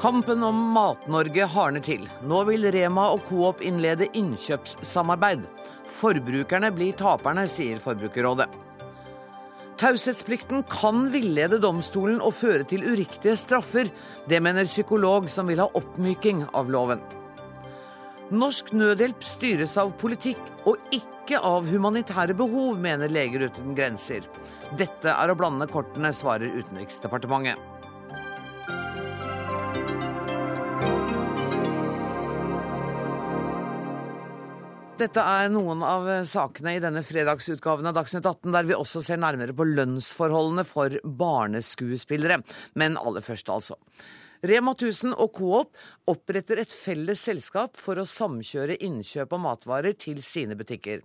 Kampen om Mat-Norge hardner til. Nå vil Rema og Coop innlede innkjøpssamarbeid. Forbrukerne blir taperne, sier Forbrukerrådet. Taushetsplikten kan villede domstolen og føre til uriktige straffer. Det mener psykolog som vil ha oppmyking av loven. Norsk nødhjelp styres av politikk og ikke av humanitære behov, mener Leger uten grenser. Dette er å blande kortene, svarer Utenriksdepartementet. Dette er noen av sakene i denne fredagsutgaven av Dagsnytt 18, der vi også ser nærmere på lønnsforholdene for barneskuespillere. Men aller først, altså. Rema 1000 og Coop oppretter et felles selskap for å samkjøre innkjøp av matvarer til sine butikker.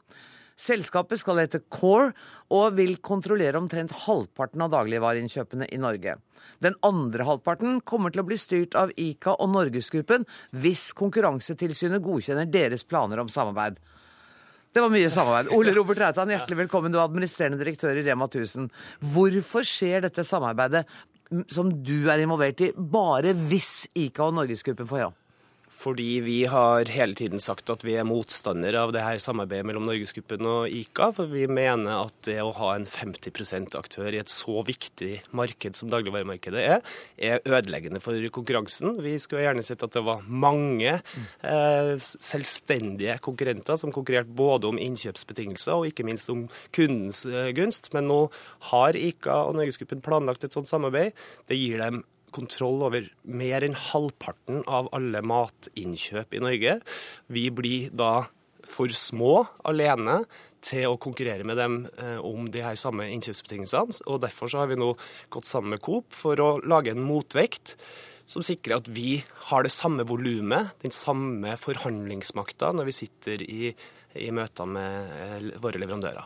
Selskapet skal hete Core og vil kontrollere omtrent halvparten av dagligvareinnkjøpene i Norge. Den andre halvparten kommer til å bli styrt av ICA og Norgesgruppen hvis Konkurransetilsynet godkjenner deres planer om samarbeid. Det var mye samarbeid. Ole Robert Reitan, hjertelig velkommen. Du er administrerende direktør i Rema 1000. Hvorfor skjer dette samarbeidet som du er involvert i, bare hvis ICA og Norgesgruppen får ja? Fordi vi har hele tiden sagt at vi er motstandere av det her samarbeidet mellom Norgesgruppen og ICA. For vi mener at det å ha en 50 %-aktør i et så viktig marked som dagligvaremarkedet er, er ødeleggende for konkurransen. Vi skulle gjerne sett at det var mange eh, selvstendige konkurrenter som konkurrerte både om innkjøpsbetingelser og ikke minst om kundens eh, gunst. Men nå har ICA og Norgesgruppen planlagt et sånt samarbeid. Det gir dem kontroll over mer enn halvparten av alle matinnkjøp i Norge. Vi blir da for små alene til å konkurrere med dem eh, om de her samme innkjøpsbetingelsene. og Derfor så har vi nå gått sammen med Coop for å lage en motvekt som sikrer at vi har det samme volumet, den samme forhandlingsmakta, når vi sitter i, i møter med eh, våre leverandører.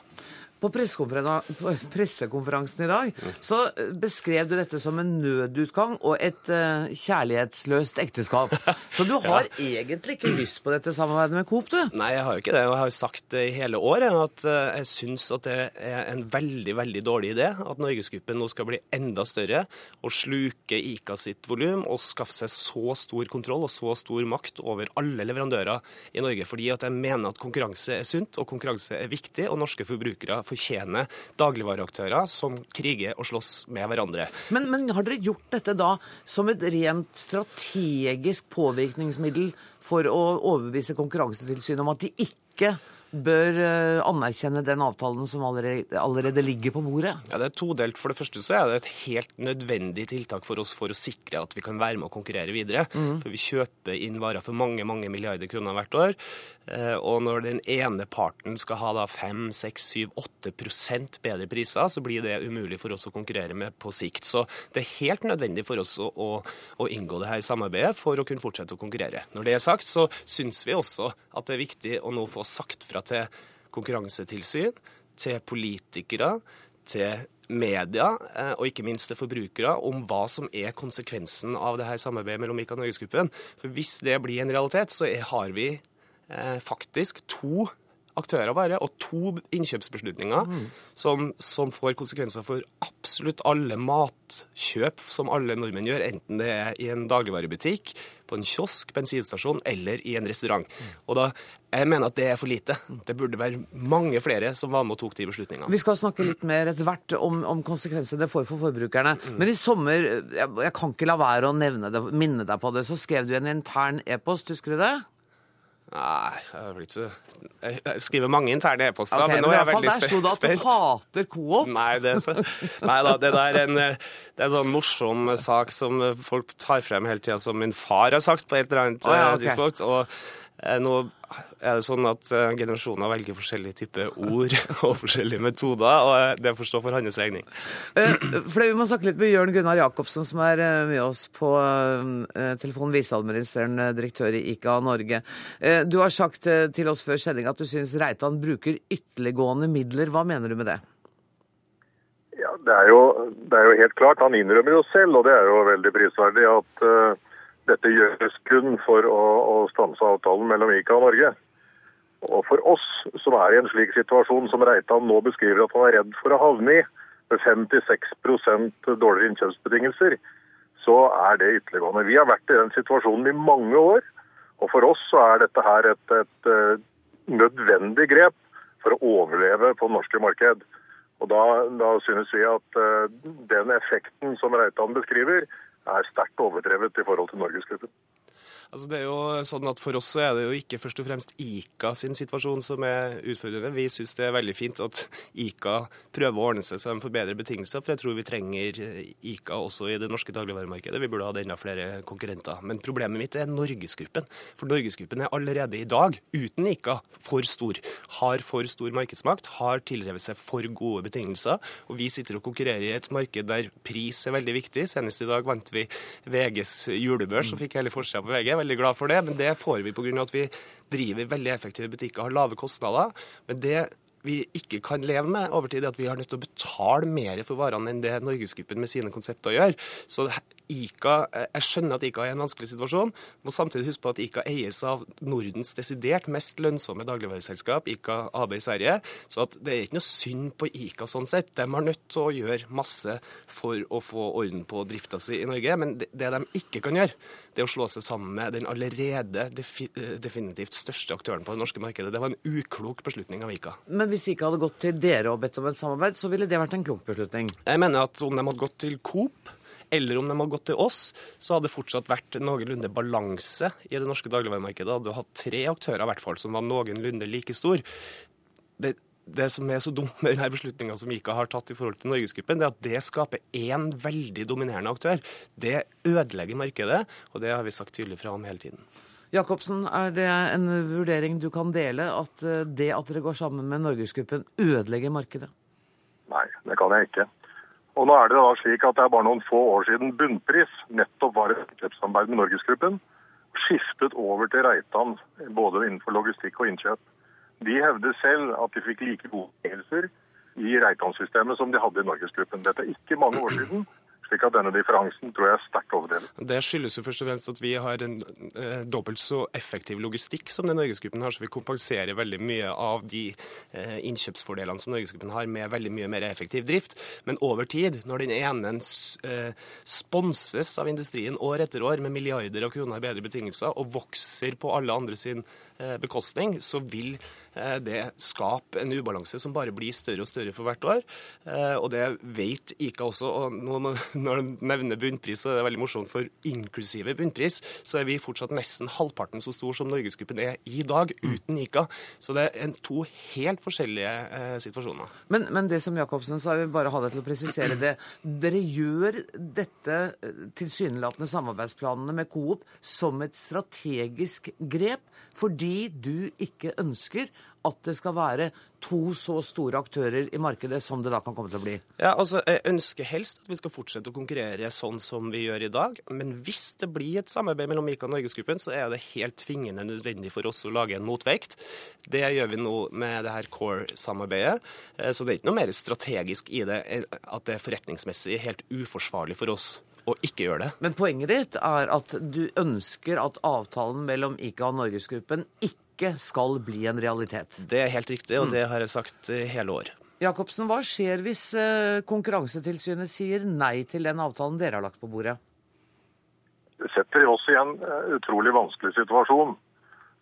På pressekonferansen i dag så eh, beskrev du dette som en nødutgang og et uh, kjærlighetsløst ekteskap. Så du har ja. egentlig ikke lyst på dette samarbeidet med Coop, du? Nei, jeg har jo ikke det. Og jeg har jo sagt i hele år at uh, jeg syns at det er en veldig, veldig dårlig idé at Norgesgruppen nå skal bli enda større og sluke ICA sitt volum og skaffe seg så stor kontroll og så stor makt over alle leverandører i Norge. Fordi at jeg mener at konkurranse er sunt, og konkurranse er viktig, og norske forbrukere fortjener dagligvareaktører som kriger og slåss med hverandre. Men, men har dere gjort dette da som et rent strategisk påvirkningsmiddel for å overbevise Konkurransetilsynet om at de ikke bør eh, anerkjenne den avtalen som allerede, allerede, ligger på bordet? Ja, Det er todelt. For det første så er det et helt nødvendig tiltak for oss for å sikre at vi kan være med å konkurrere videre. Mm. For vi kjøper inn varer for mange mange milliarder kroner hvert år. Eh, og når den ene parten skal ha da 5, 6, 7, 8% bedre priser, så blir det umulig for oss å konkurrere med på sikt. Så det er helt nødvendig for oss å, å, å inngå det her samarbeidet for å kunne fortsette å konkurrere. Når det er sagt, så syns vi også at det er viktig å nå få sagt fra til konkurransetilsyn, til politikere, til media eh, og ikke minst til forbrukere om hva som er konsekvensen av det her samarbeidet mellom ICA og Norgesgruppen. For hvis det blir en realitet, så har vi faktisk to aktører bare, og to innkjøpsbeslutninger mm. som, som, får konsekvenser for absolutt alle matkjøp som alle nordmenn gjør, enten det er i en dagligvarebutikk, på en kiosk, bensinstasjon eller i en restaurant. Mm. Og da, Jeg mener at det er for lite. Det burde være mange flere som var med og tok de beslutningene. Vi skal snakke litt mer etter hvert om, om konsekvensene det får for forbrukerne. Mm. Men i sommer, jeg, jeg, kan ikke la være å nevne det, minne deg på det, så skrev du en intern e-post, husker du det? Nei, jeg vil ikke Jeg skriver mange interne e-poster, okay, men nå er jeg veldig spent. Der sto det at du hater Coop. Nei, det, så, nei da, det der er en, det er en sånn morsom sak som folk tar frem hele tida, som min far har sagt på et eller annet oh, ja, okay. tidspunkt. og Eh, nå er det sånn at eh, generasjoner velger forskjellige typer ord og forskjellige metoder, og eh, det får stå for hans regning. For Vi må snakke litt med Jørn Gunnar Jacobsen, som er med oss på telefonen. Viseadministrerende direktør i ICA Norge. Du har sagt til oss før sending at du syns Reitan bruker ytterliggående midler. Hva mener du med det? Ja, det er, jo, det er jo helt klart. Han innrømmer jo selv, og det er jo veldig prisverdig, at dette gjøres kun for å, å stanse avtalen mellom ICA og Norge. Og for oss som er i en slik situasjon som Reitan nå beskriver at han er redd for å havne i, med 56% dårligere innkjøpsbetingelser, så er det ytterliggående. Vi har vært i den situasjonen i mange år. Og for oss så er dette her et, et, et nødvendig grep for å overleve på det norske marked. Og Da, da synes vi at uh, den effekten som Reitan beskriver, er sterkt overdrevet i forhold til Norgesgruppen. Altså det er jo sånn at For oss er det jo ikke først og fremst ICA sin situasjon som er utfordrende. Vi syns det er veldig fint at ICA prøver å ordne seg så de får bedre betingelser. For jeg tror vi trenger ICA også i det norske dagligvaremarkedet. Vi burde hatt enda flere konkurrenter. Men problemet mitt er Norgesgruppen. For Norgesgruppen er allerede i dag, uten ICA, for stor. Har for stor markedsmakt, har tilrevet seg for gode betingelser. Og vi sitter og konkurrerer i et marked der pris er veldig viktig. Senest i dag vant vi VGs julebørs og fikk hele forsida på VG veldig glad for det, men det får vi pga. at vi driver veldig effektive butikker, har lave kostnader. Men det vi ikke kan leve med over tid, er at vi har nødt til å betale mer for varene enn det Norgesgruppen med sine konsepter gjør. Så ICA, Jeg skjønner at ICA er i en vanskelig situasjon, må samtidig huske på at ICA eies av Nordens desidert mest lønnsomme dagligvareselskap, ICA AB i Sverige. Så det er ikke noe synd på ICA sånn sett. De har nødt til å gjøre masse for å få orden på drifta si i Norge. Men det de ikke kan gjøre, det å slå seg sammen med den allerede defi definitivt største aktøren på det norske markedet. Det var en uklok beslutning av ICA. Men hvis ICA hadde gått til dere og bedt om et samarbeid, så ville det vært en klok beslutning? Jeg mener at om de hadde gått til Coop eller om de hadde gått til oss, så hadde det fortsatt vært noenlunde balanse i det norske dagligvaremarkedet. Hadde du hatt tre aktører i hvert fall som var noenlunde like stor. Det, det som er så dumt med denne beslutninga som ICA har tatt i forhold til Norgesgruppen, det er at det skaper én veldig dominerende aktør. Det ødelegger markedet, og det har vi sagt tydelig fra om hele tiden. Jacobsen, er det en vurdering du kan dele, at eh, det at dere går sammen med Norgesgruppen, ødelegger markedet? Nei, det kan jeg ikke. Og nå er det da slik at det er bare noen få år siden Bunnpris nettopp var et innkjøpssamarbeid med Norgesgruppen. Skiftet over til Reitan, både innenfor logistikk og innkjøp. De hevder selv at de fikk like gode betingelser i Reitan-systemet som de hadde i Norgesgruppen. Dette er ikke mange år siden slik at denne differansen tror jeg er sterkt overdrevet. Det skyldes jo først og fremst at vi har en eh, dobbelt så effektiv logistikk som den Norgesgruppen har, så vi kompenserer veldig mye av de eh, innkjøpsfordelene som Norgesgruppen har, med veldig mye mer effektiv drift. Men over tid, når den ene eh, sponses av industrien år etter år med milliarder av kroner i bedre betingelser, og vokser på alle andre sin bekostning, så vil Eh, det skape en ubalanse som bare blir større og større for hvert år. Eh, og det vet ICA også. og Når de nevner bunnpris, så er det veldig morsomt, for inklusive bunnpris så er vi fortsatt nesten halvparten så stor som Norgesgruppen er i dag, uten ICA. Så det er to helt forskjellige eh, situasjoner. Men, men det som Jacobsen sa, jeg vil bare ha deg til å presisere det. Dere gjør dette tilsynelatende samarbeidsplanene med Coop som et strategisk grep fordi du ikke ønsker at det skal være to så store aktører i markedet som det da kan komme til å bli? Ja, altså, Jeg ønsker helst at vi skal fortsette å konkurrere sånn som vi gjør i dag. Men hvis det blir et samarbeid mellom ICA og Norgesgruppen, så er det helt tvingende nødvendig for oss å lage en motvekt. Det gjør vi nå med det her Core-samarbeidet. Eh, så det er ikke noe mer strategisk i det at det er forretningsmessig helt uforsvarlig for oss å ikke gjøre det. Men poenget ditt er at du ønsker at avtalen mellom ICA og Norgesgruppen ikke skal bli en realitet. Det er helt riktig, og det har jeg sagt hele år. Jacobsen, hva skjer hvis eh, Konkurransetilsynet sier nei til den avtalen dere har lagt på bordet? Det setter oss i en eh, utrolig vanskelig situasjon.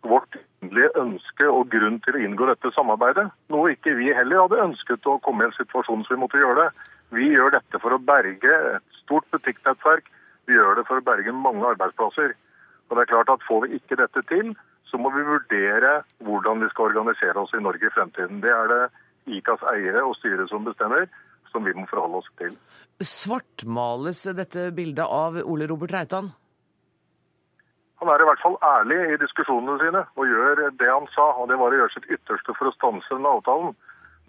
Vårt endelige ønske og grunn til å inngå dette samarbeidet, noe ikke vi heller hadde ønsket å komme i en situasjon som vi måtte gjøre det. Vi gjør dette for å berge et stort butikknettverk. Vi gjør det for å berge mange arbeidsplasser. Og det er klart at Får vi ikke dette til, så må vi vurdere hvordan vi skal organisere oss i Norge i fremtiden. Det er det ICAs eiere og styret som bestemmer, som vi må forholde oss til. Svartmales dette bildet av Ole Robert Reitan? Han er i hvert fall ærlig i diskusjonene sine og gjør det han sa. og Det var å gjøre sitt ytterste for å stanse denne avtalen.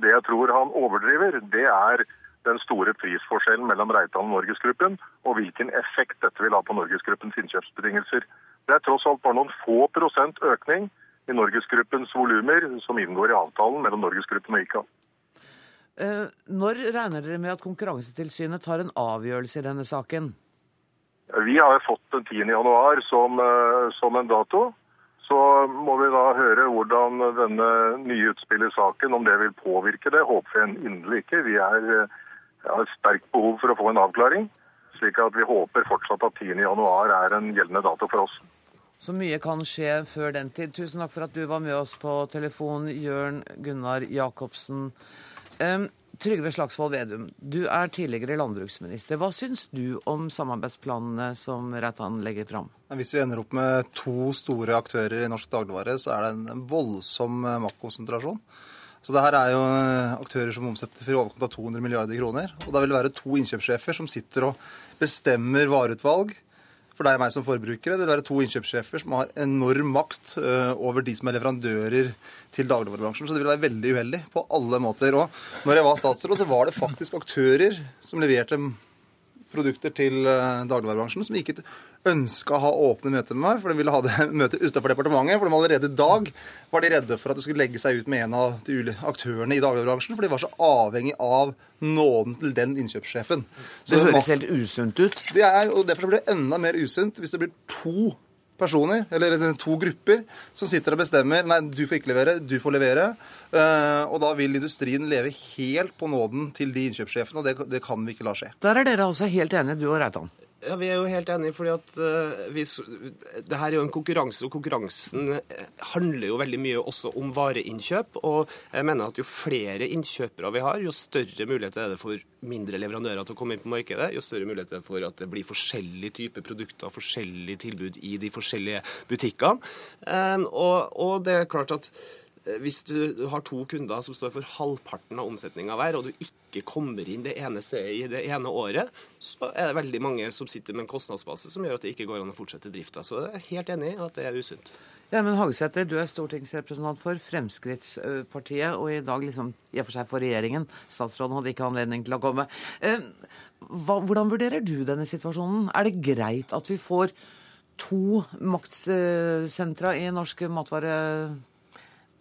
Det jeg tror han overdriver, det er den store prisforskjellen mellom Reitan og Norgesgruppen, og hvilken effekt dette vil ha på Norgesgruppens innkjøpsbetingelser. Det er tross alt bare noen få prosent økning i Norgesgruppens volumer som inngår i avtalen mellom Norgesgruppen og ICA. Eh, når regner dere med at Konkurransetilsynet tar en avgjørelse i denne saken? Vi har fått den 10. januar som, eh, som en dato. Så må vi da høre hvordan denne nye utspillet i saken, om det vil påvirke det. Håper vi inderlig ikke. Vi er, har sterkt behov for å få en avklaring. Slik at vi håper fortsatt at 10. januar er en gjeldende dato for oss. Så mye kan skje før den tid. Tusen takk for at du var med oss på telefon, Jørn Gunnar Jacobsen. Um, Trygve Slagsvold Vedum, du er tidligere landbruksminister. Hva syns du om samarbeidsplanene som Reitan legger fram? Hvis vi ender opp med to store aktører i norsk dagligvare, så er det en voldsom eh, maktkonsentrasjon. Så det her er jo eh, aktører som omsetter for i overkant av 200 milliarder kroner. Og da vil det være to innkjøpssjefer som sitter og bestemmer vareutvalg for deg og meg som forbrukere. Det vil være to innkjøpssjefer som har enorm makt uh, over de som er leverandører til dagligvarebransjen. Så det vil være veldig uheldig på alle måter. Og når jeg var statsråd, så var det faktisk aktører som leverte produkter til uh, dagligvarebransjen som ikke ønska å ha åpne møter med meg, for de ville ha det møtet utenfor departementet. For de allerede i dag var de redde for at de skulle legge seg ut med en av de aktørene i dagligvarebransjen, for de var så avhengig av nåden til den innkjøpssjefen. Så det høres helt usunt ut? Det er, og Derfor blir det enda mer usunt hvis det blir to personer, eller to grupper, som sitter og bestemmer nei, du får ikke levere, du får levere. Uh, og da vil industrien leve helt på nåden til de innkjøpssjefene, og det, det kan vi ikke la skje. Der er dere også helt enige, du og Reitan? Ja, Vi er jo helt enige, fordi at uh, vi, det her er jo en konkurranse, og konkurransen eh, handler jo veldig mye også om vareinnkjøp. Og jeg mener at jo flere innkjøpere vi har, jo større mulighet er det for mindre leverandører til å komme inn på markedet. Jo større mulighet er det for at det blir forskjellige typer produkter, forskjellige tilbud i de forskjellige butikkene. Um, og, og det er klart at hvis du har to kunder som står for halvparten av omsetninga hver, og du ikke kommer inn det ene stedet i det ene året, så er det veldig mange som sitter med en kostnadsbase som gjør at det ikke går an å fortsette drifta. Så jeg er helt enig i at det er usunt. Ja, men Hagesæter, du er stortingsrepresentant for Fremskrittspartiet, og i dag liksom, i og for seg for regjeringen. Statsråden hadde ikke anledning til å komme. Eh, hva, hvordan vurderer du denne situasjonen? Er det greit at vi får to maktsentra i norske matvare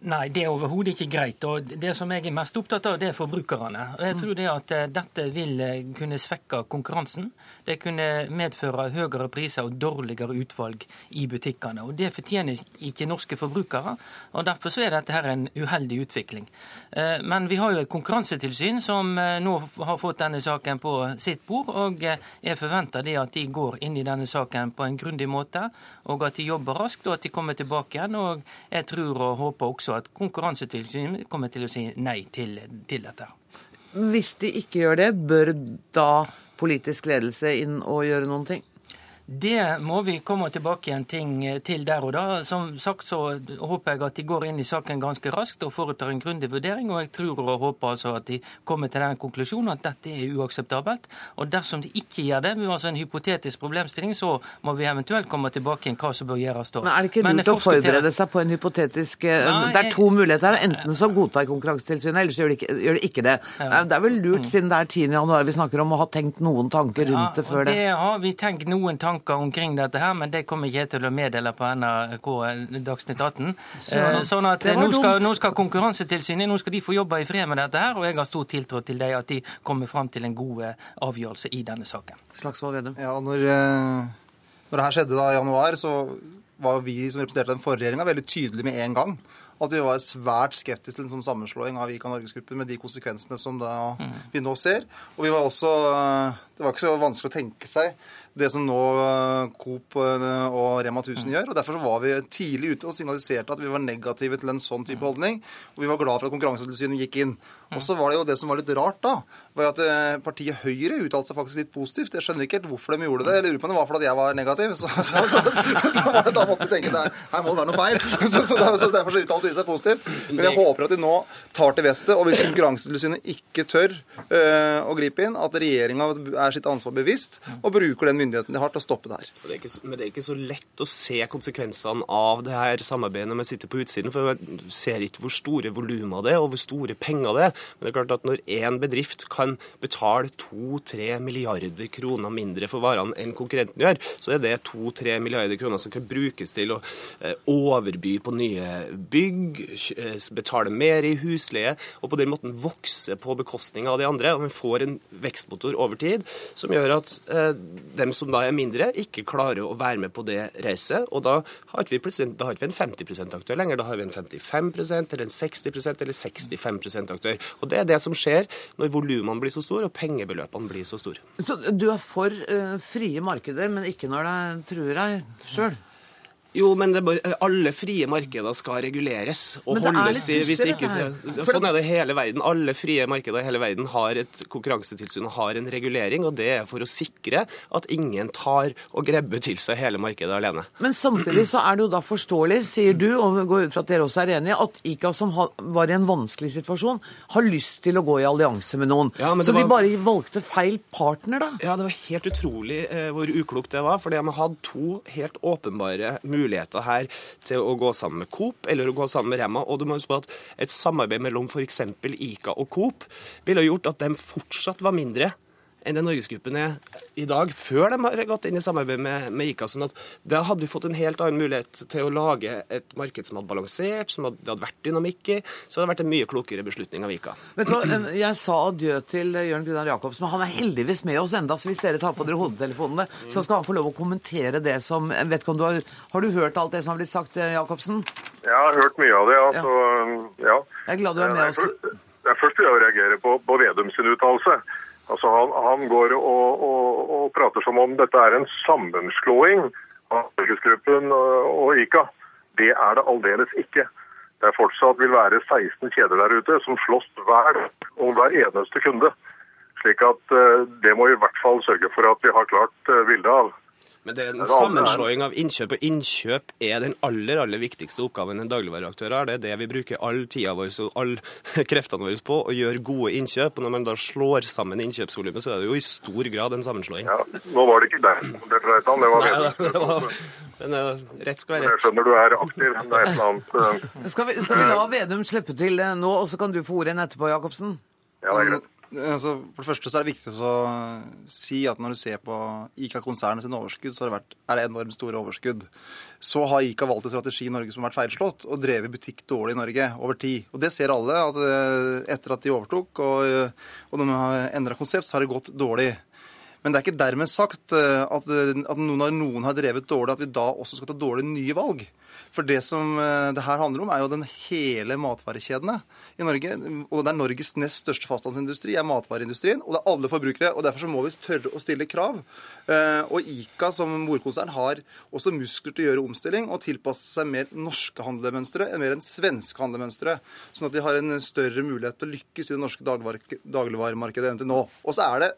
Nei, det er overhodet ikke greit. og Det som jeg er mest opptatt av, det er forbrukerne. Og jeg tror det at eh, Dette vil eh, kunne svekke konkurransen. Det kunne medføre høyere priser og dårligere utvalg i butikkene. og Det fortjener ikke norske forbrukere. og Derfor så er dette her en uheldig utvikling. Eh, men vi har jo et konkurransetilsyn som nå har fått denne saken på sitt bord. og Jeg forventer det at de går inn i denne saken på en grundig måte, og at de jobber raskt og at de kommer tilbake igjen. og Jeg tror og håper også også at Konkurransetilsynet kommer til å si nei til, til dette. Hvis de ikke gjør det, bør da politisk ledelse inn og gjøre noen ting? Det må vi komme tilbake igjen ting til der og da. Som sagt så håper jeg at de går inn i saken ganske raskt og foretar en grundig vurdering. Og jeg tror og håper altså at de kommer til den konklusjonen at dette er uakseptabelt. Og dersom de ikke gjør det, altså en hypotetisk problemstilling, så må vi eventuelt komme tilbake igjen hva som bør gjøres da. Men er det ikke lurt å forberede seg på en hypotetisk eh, Nei, Det er to muligheter. Enten så godtar Konkurransetilsynet, eller så gjør de ikke, gjør de ikke det. Ja. Det er vel lurt, mm. siden det er 10. januar vi snakker om, å ha tenkt noen tanker rundt ja, det før det? Det har vi tenkt noen tanker tanker omkring dette her, men det kommer ikke jeg til å meddele på NRK Dagsnytt 18. Så, sånn at nå skal, nå skal, Konkurransetilsynet nå skal de få jobbe i fred med dette her, og jeg har stor tiltro til dem at de kommer fram til en god eh, avgjørelse i denne saken. Slagsvold Vedum. Ja, når, eh, når det her skjedde da i januar, så var vi som representerte den forrige regjeringa, veldig tydelige med en gang at vi var svært skeptiske til en sånn sammenslåing av Vika Norgesgruppen med de konsekvensene som da mm. vi nå ser. Og vi var også Det var ikke så vanskelig å tenke seg det som nå eh, Coop eh, og Rema 1000 gjør. og Derfor var vi tidlig ute og signaliserte at vi var negative til en sånn type holdning. Og vi var glad for at Konkurransetilsynet gikk inn. Og så var det jo det som var litt rart, da, var at eh, partiet Høyre uttalte seg faktisk litt positivt. Jeg skjønner ikke helt hvorfor de gjorde det. Jeg lurer på om det var fordi jeg var negativ. Så, så, så, så da måtte de tenke at her må det være noe feil. Så, derfor så uttalte de seg positivt. Men jeg håper at de nå tar til vettet, og hvis Konkurransetilsynet ikke tør øh, å gripe inn, at regjeringa er sitt ansvar bevisst og bruker den myndigheten de har til å stoppe det her. Det ikke, men det er ikke så lett å se konsekvensene av det her samarbeidet når man sitter på utsiden. For man ser ikke hvor store volumer det er, og hvor store penger det er. Men det er klart at når én bedrift kan betale 2-3 milliarder kroner mindre for varene enn konkurrenten gjør, så er det 2-3 milliarder kroner som kan brukes til å eh, overby på nye bygg, eh, betale mer i husleie, og på den måten vokse på bekostning av de andre. Og man får en vekstmotor over tid som gjør at eh, de dem som da er mindre, ikke klarer å være med på det racet. Og da har vi plutselig da har vi en 50 %-aktør lenger, da har vi en 55% eller en 60% eller 65 %-aktør. Og Det er det som skjer når volumene blir så store og pengebeløpene blir så store. Så du er for uh, frie markeder, men ikke når det truer deg sjøl? Jo, men bare, alle frie markeder skal reguleres og holdes i hvis det ikke Sånn er det hele verden. Alle frie markeder i hele verden har et konkurransetilsyn og har en regulering, og det er for å sikre at ingen tar og grebber til seg hele markedet alene. Men samtidig så er det jo da forståelig, sier du, og går ut fra at dere også er enige, at ICA, som var i en vanskelig situasjon, har lyst til å gå i allianse med noen. Ja, så var... de bare valgte feil partner, da? Ja, det var helt utrolig eh, hvor uklokt det var. For de hadde to helt åpenbare muligheter muligheter her til å gå sammen med Coop eller å gå sammen med Rema. Og du må huske på at et samarbeid mellom f.eks. Ica og Coop ville gjort at de fortsatt var mindre enn det Norgesgruppen er i dag, før de har gått inn i samarbeid med, med, ICA. sånn at Da hadde vi fått en helt annen mulighet til å lage et marked som hadde balansert, som hadde, det hadde vært dynamikk i. Så det hadde vært en mye klokere beslutning av ICA. Vet du hva, Jeg sa adjø til Jørn Gunnar Jacobsen, men han er heldigvis med oss enda, så hvis dere tar på dere hodetelefonene, så skal han få lov å kommentere det som vet ikke om du Har har du hørt alt det som har blitt sagt, Jacobsen? Jeg har hørt mye av det, ja. Så, ja. Jeg er glad du er med oss. Først vil jeg reagere på, på Vedum sin uttalelse. Altså han, han går og, og, og, prater som om dette er en sammenslåing av Norgesgruppen og ICA. Det er det aldeles ikke. Det er fortsatt vil være 16 kjeder der ute som slåss hver om hver eneste kunde. Slik at eh, det må vi i hvert fall sørge for at vi har klart bildet bilde av. Men det er en sammenslåing av innkjøp, og innkjøp er den aller aller viktigste oppgaven en dagligvareaktør har. Det er det vi bruker all tida vår og alle kreftene våre på, å gjøre gode innkjøp. Og når man da slår sammen innkjøpsvolumet, så er det jo i stor grad en sammenslåing. Ja, Nå var det ikke deg det dreide det var Vedum. men uh, rett skal være rett. Jeg skjønner du er aktiv. Det er et eller annet uh... skal, vi, skal vi la Vedum slippe til uh, nå, og så kan du få ordet igjen etterpå, Jacobsen? Ja, det er greit. Altså, for det første så er det viktig å si at når du ser på ICA-konsernet sin overskudd, så det vært, er det enormt store overskudd. Så har ICA valgt en strategi i Norge som har vært feilslått, og drevet butikk dårlig i Norge over tid. Og det ser alle. at eh, Etter at de overtok og, og de har endra konsept, så har det gått dårlig. Men det er ikke dermed sagt at, at, noen, når noen har drevet dårlig, at vi da også skal ta dårlige nye valg. For det som eh, det her handler om, er jo den hele matvarekjedene i Norge. Og det er Norges nest største fastlandsindustri, er matvareindustrien. Og det er alle forbrukere. og Derfor så må vi tørre å stille krav. Eh, og ICA som morkonsern har også muskler til å gjøre omstilling og tilpasse seg mer norske handlemønstre enn mer enn svenske handlemønstre. Sånn at de har en større mulighet til å lykkes i det norske dagligvaremarkedet enn til nå. Og så er det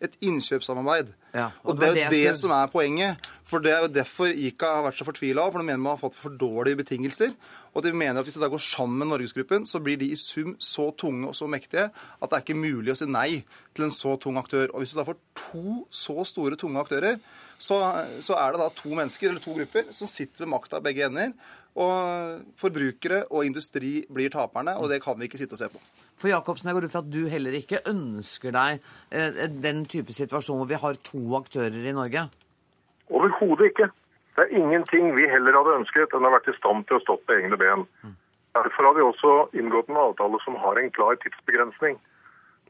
et innkjøpssamarbeid. Ja, og, og, det er jo det, det som er poenget. For det er jo derfor ICA har vært så fortvila. For de mener man har fått for dårlige betingelser. Og de mener at hvis de da går sammen med Norgesgruppen, så blir de i sum så tunge og så mektige at det er ikke mulig å si nei til en så tung aktør. Og hvis du da får to så store, tunge aktører, så, så er det da to mennesker eller to grupper som sitter ved makta begge ender. Og forbrukere og industri blir taperne, og det kan vi ikke sitte og se på. For Jacobsen, jeg går ut fra at du heller ikke ønsker deg eh, den type situasjon hvor vi har to aktører i Norge? Overhodet ikke. Det er ingenting vi heller hadde ønsket enn å ha vært i stand til å stå på egne ben. Derfor har vi også inngått en avtale som har en klar tidsbegrensning.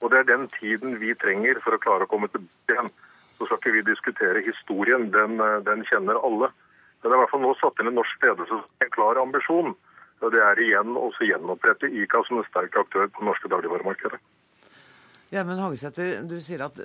Og det er den tiden vi trenger for å klare å komme tilbake igjen. Så skal ikke vi diskutere historien, den, eh, den kjenner alle. Men det er i hvert fall nå satt inn en norsk ledelse som en klar ambisjon det er igjen også gjenopprette ICA som en sterk aktør på det norske dagligvaremarkedet. Ja, men Hagesæter, du sier at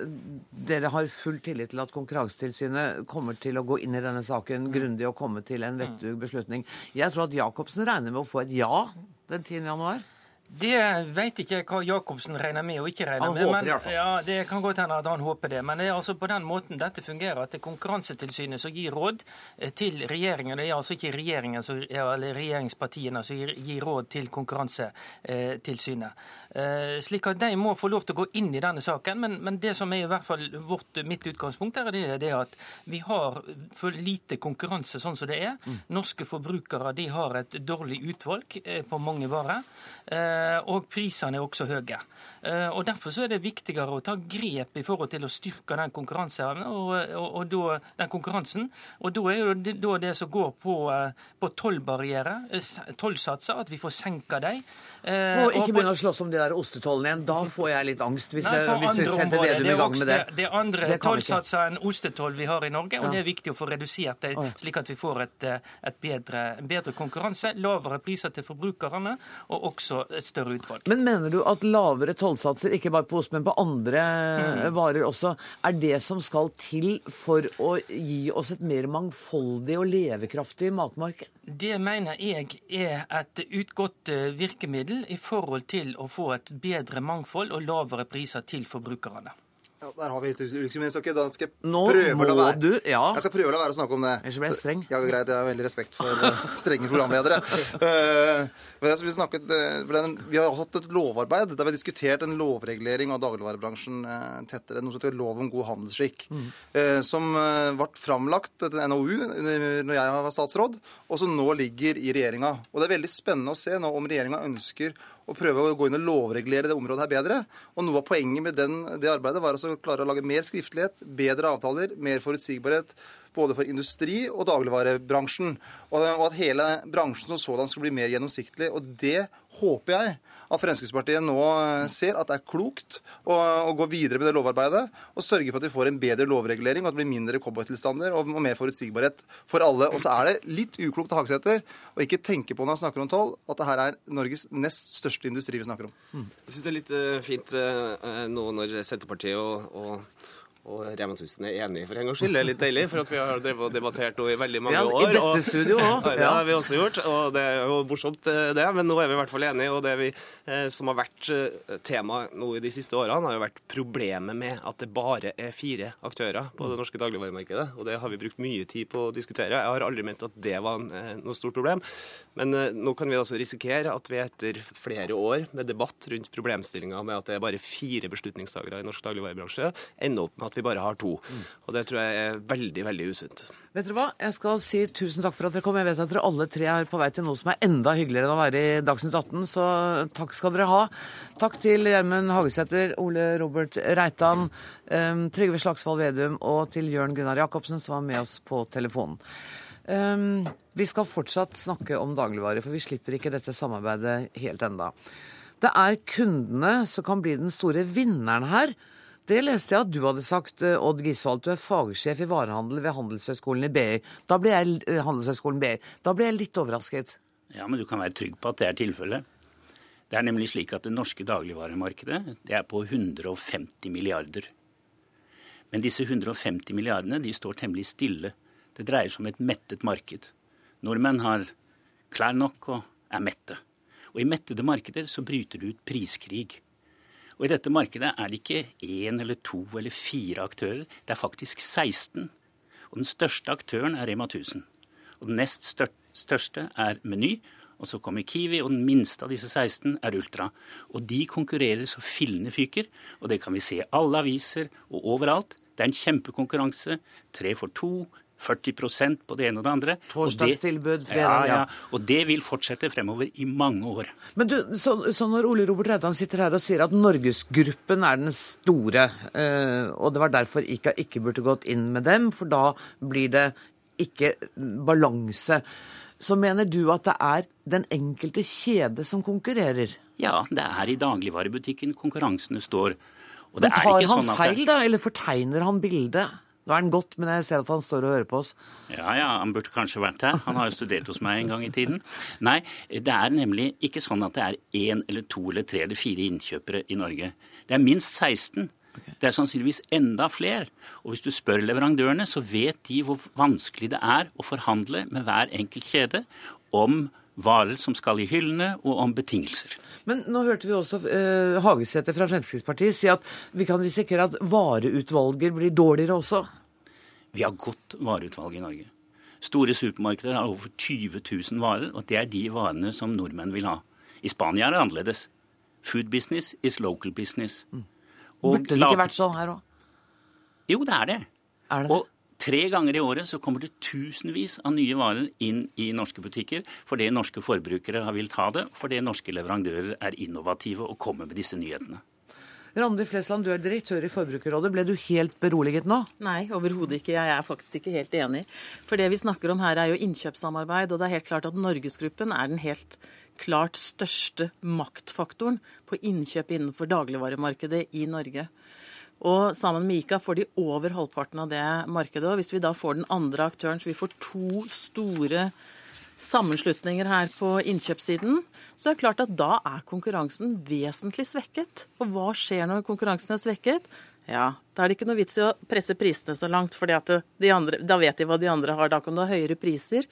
dere har full tillit til at Konkurransetilsynet kommer til å gå inn i denne saken grundig og komme til en vettug beslutning. Jeg tror at Jacobsen regner med å få et ja den 10. januar? Det vet ikke hva Jacobsen regner med og ikke regner han med. Håper men, i Ja, Det kan godt hende at han håper det. Men det er altså på den måten dette fungerer, at det er Konkurransetilsynet som gir råd eh, til regjeringen. Det er altså ikke regjeringen som, eller regjeringspartiene som gir, gir råd til Konkurransetilsynet. Eh, slik at de må få lov til å gå inn i denne saken. Men, men det som er i hvert fall vårt, mitt utgangspunkt, er det, det at vi har for lite konkurranse sånn som det er. Mm. Norske forbrukere de har et dårlig utvalg eh, på mange varer. Eh, og prisene er også høye. Eh, og Derfor så er det viktigere å ta grep i forhold til å styrke den konkurranseevnen og, og, og da, den konkurransen. Og da er det, da det som går på, eh, på tollbarrierer, tollsatser, at vi får senka dem. Og ikke begynne å slåss om de der ostetollene igjen. Da får jeg litt angst, hvis, Nei, jeg, hvis vi setter Vedum i gang med det. Det er andre tollsatser enn ostetoll vi har i Norge, og det er viktig å få redusert det, slik at vi får et, et bedre, bedre konkurranse, lavere priser til forbrukerne og også et større utvalg. Men mener du at lavere tollsatser, ikke bare på ost, men på andre mm. varer også, er det som skal til for å gi oss et mer mangfoldig og levekraftig matmarked? Det mener jeg er et utgått eh, i forhold til å få et bedre mangfold og lavere priser til forbrukerne. Ja, der har vi litt da skal jeg Nå prøve å la være. Du, ja. Jeg skal prøve å la være å snakke om det. Ellers blir jeg streng. Ja, greit. Jeg har veldig respekt for uh, strenge programledere. Uh, vi, snakket, uh, vi, har hatt et lovarbeid der vi har diskutert en lovregulering av dagligvarebransjen tettere. Noe som heter lov om god handelsskikk. Mm. som ble framlagt etter NOU når jeg var statsråd, og som nå ligger i regjeringa. Og det er veldig spennende å se nå om regjeringa ønsker og prøve å gå inn og lovregulere det området her bedre. Og Noe av poenget med den, det arbeidet var å klare å lage mer skriftlighet, bedre avtaler, mer forutsigbarhet både for industri og dagligvarebransjen. Og, at hele bransjen som sådan skal bli mer gjennomsiktlig. Og det håper jeg at Fremskrittspartiet nå ser at det er klokt å, å gå videre med det lovarbeidet og sørge for at vi får en bedre lovregulering, og at det blir mindre cowboytilstander og, og mer forutsigbarhet for alle. Og så er det litt uklokt av Hagesæter å ikke tenke på når han snakker om toll, at det her er Norges nest største industri vi snakker om. Mm. Jeg syns det er litt uh, fint uh, nå når Senterpartiet og, og og Rema 1000 er enig for en gangs skyld. Det er litt deilig, for at vi har drevet og debattert noe i veldig mange år. ja. I dette studio òg. Ja, det har vi også gjort, og det er jo morsomt, eh, det. Men nå er vi i hvert fall enige. Og det vi, eh, som har vært eh, tema nå i de siste årene, har jo vært problemet med at det bare er fire aktører på det norske dagligvaremarkedet. Og det har vi brukt mye tid på å diskutere. Jeg har aldri ment at det var noe stort problem. Men nå kan vi altså risikere at vi etter flere år med debatt rundt problemstillinga med at det er bare fire beslutningstagere i norsk dagligvarebransje, ender opp med at vi bare har to. Og det tror jeg er veldig, veldig usunt. Vet dere hva? Jeg skal si tusen takk for at dere kom. Jeg vet at dere alle tre er på vei til noe som er enda hyggeligere enn å være i Dagsnytt 18, så takk skal dere ha. Takk til Gjermund Hagesæter, Ole Robert Reitan, um, Trygve Slagsvold Vedum og til Jørn Gunnar Jacobsen, som var med oss på telefonen. Um, vi skal fortsatt snakke om dagligvarer, for vi slipper ikke dette samarbeidet helt enda. Det er kundene som kan bli den store vinneren her. Det leste jeg at du hadde sagt, eh, Odd Gisvold. Du er fagsjef i varehandel ved Handelshøyskolen i BI. Da ble jeg, eh, Handelshøyskolen BI. Da ble jeg litt overrasket. Ja, men du kan være trygg på at det er tilfellet. Det er nemlig slik at det norske dagligvaremarkedet det er på 150 milliarder. Men disse 150 milliardene de står temmelig stille. Det dreier seg om et mettet marked. Nordmenn har klær nok og er mette. Og i mettede markeder så bryter det ut priskrig. Og i dette markedet er det ikke én eller to eller fire aktører, det er faktisk 16. Og den største aktøren er Rema 1000. Og den nest største er Meny. Og så kommer Kiwi, og den minste av disse 16 er Ultra. Og de konkurrerer så fillene fyker, og det kan vi se i alle aviser og overalt. Det er en kjempekonkurranse. Tre for to, 40% på det ene og det andre. Torsdagstilbud, fredag, ja, ja. Og det vil fortsette fremover i mange år. Men du, så, så når Ole Robert Reitan sitter her og sier at Norgesgruppen er den store, eh, og det var derfor ICA ikke burde gått inn med dem, for da blir det ikke balanse. Så mener du at det er den enkelte kjede som konkurrerer? Ja, det er i dagligvarebutikken konkurransene står. Men tar han sånn feil, da, eller fortegner han bildet? Nå er han gått, men jeg ser at han står og hører på oss. Ja, ja, han burde kanskje vært her. Han har jo studert hos meg en gang i tiden. Nei, det er nemlig ikke sånn at det er én eller to eller tre eller fire innkjøpere i Norge. Det er minst 16. Det er sannsynligvis enda flere. Og hvis du spør leverandørene, så vet de hvor vanskelig det er å forhandle med hver enkelt kjede om varer som skal i hyllene, og om betingelser. Men nå hørte vi også eh, Hagesæter fra Fremskrittspartiet si at vi kan risikere at vareutvalget blir dårligere også? Vi har godt vareutvalg i Norge. Store supermarkeder har over 20 000 varer, og det er de varene som nordmenn vil ha. I Spania er det annerledes. Food business is local business. Mm. Burde det ikke vært sånn her òg? Jo, det er det. Er det? Og Tre ganger i året så kommer det tusenvis av nye varer inn i norske butikker fordi norske forbrukere har villet ha det, fordi norske leverandører er innovative og kommer med disse nyhetene. Randi Flesland, du er direktør i Forbrukerrådet. Ble du helt beroliget nå? Nei, overhodet ikke. Jeg er faktisk ikke helt enig. For det vi snakker om her er jo innkjøpssamarbeid, og det er helt klart at Norgesgruppen er den helt klart største maktfaktoren på innkjøp innenfor dagligvaremarkedet i Norge. Og sammen med ICA får de over halvparten av det markedet. Og hvis vi da får den andre aktøren, så vi får to store sammenslutninger her på innkjøpssiden, så er det klart at da er konkurransen vesentlig svekket. Og hva skjer når konkurransen er svekket? Ja, Da er det ikke noe vits i å presse prisene så langt, for da vet de hva de andre har. Da kan du ha høyere priser.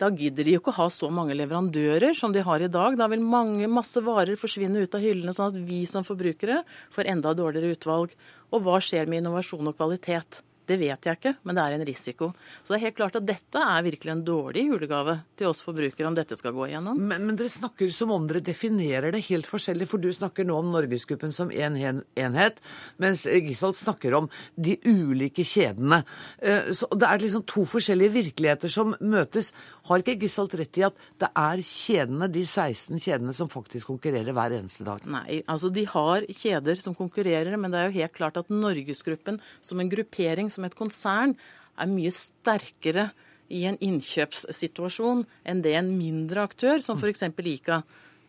Da gidder de jo ikke å ha så mange leverandører som de har i dag. Da vil mange, masse varer forsvinne ut av hyllene, sånn at vi som forbrukere får enda dårligere utvalg. Og hva skjer med innovasjon og kvalitet? Det vet jeg ikke, men det er en risiko. Så det er helt klart at dette er virkelig en dårlig julegave til oss forbrukere om dette skal gå igjennom. Men, men dere snakker som om dere definerer det helt forskjellig, for du snakker nå om Norgesgruppen som en enhet, mens Gisholt snakker om de ulike kjedene. Eh, så det er liksom to forskjellige virkeligheter som møtes. Har ikke Gisholt rett i at det er kjedene, de 16 kjedene, som faktisk konkurrerer hver eneste dag? Nei, altså de har kjeder som konkurrerer, men det er jo helt klart at Norgesgruppen som en gruppering som som et konsern er mye sterkere i en innkjøpssituasjon enn det en mindre aktør, som f.eks. ICA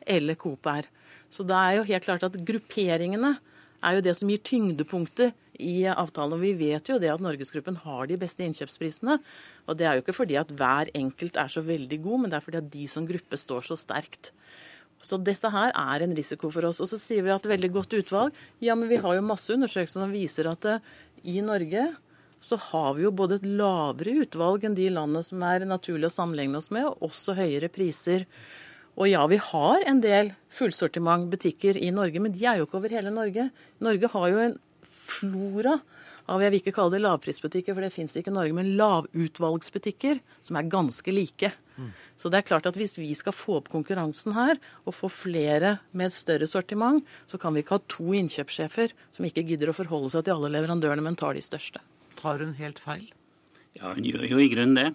eller Coop er. Så det er jo helt klart at grupperingene er jo det som gir tyngdepunktet i avtalen. Og vi vet jo det at Norgesgruppen har de beste innkjøpsprisene. Og det er jo ikke fordi at hver enkelt er så veldig god, men det er fordi at de som gruppe står så sterkt. Så dette her er en risiko for oss. Og så sier vi at veldig godt utvalg. Ja, men vi har jo masse undersøkelser som viser at i Norge så har vi jo både et lavere utvalg enn de landene som er naturlig å sammenligne oss med, og også høyere priser. Og ja, vi har en del fullsortimentbutikker i Norge, men de er jo ikke over hele Norge. Norge har jo en flora av jeg vil ikke kalle det lavprisbutikker, for det fins ikke i Norge, men lavutvalgsbutikker som er ganske like. Mm. Så det er klart at hvis vi skal få opp konkurransen her, og få flere med et større sortiment, så kan vi ikke ha to innkjøpssjefer som ikke gidder å forholde seg til alle leverandørene, men tar de største. Har hun helt feil? Ja, hun gjør jo i grunnen det.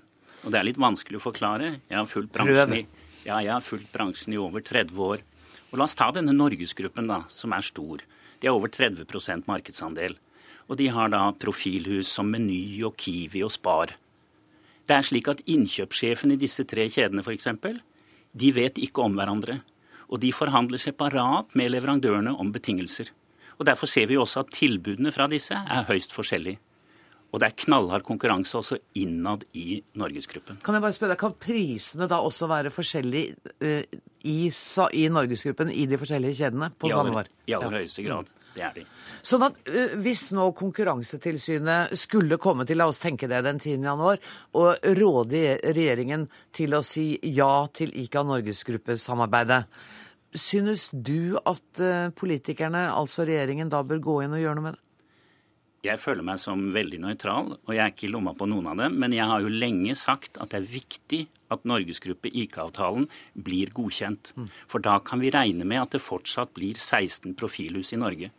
Og det er litt vanskelig å forklare. Jeg har fulgt bransjen i, ja, jeg har fulgt bransjen i over 30 år. Og La oss ta denne Norgesgruppen, da, som er stor. De har over 30% markedsandel. Og de har da profilhus som Meny og Kiwi og Spar. Det er slik at innkjøpssjefen i disse tre kjedene f.eks., de vet ikke om hverandre. Og de forhandler separat med leverandørene om betingelser. Og Derfor ser vi også at tilbudene fra disse er høyst forskjellige. Og det er knallhard konkurranse også innad i Norgesgruppen. Kan jeg bare spørre deg, kan prisene da også være forskjellige uh, i, i, Norgesgruppen i de forskjellige kjedene på samme var? I aller ja. høyeste grad. Det er de. Sånn at uh, Hvis nå Konkurransetilsynet skulle komme til, la oss tenke det den 10. januar, og råde regjeringen til å si ja til ICA Norgesgruppesamarbeidet, synes du at uh, politikerne, altså regjeringen, da bør gå inn og gjøre noe med det? Jeg føler meg som veldig nøytral, og jeg er ikke i lomma på noen av dem. Men jeg har jo lenge sagt at det er viktig at Norgesgruppe IK-avtalen blir godkjent. Mm. For da kan vi regne med at det fortsatt blir 16 profilhus i Norge.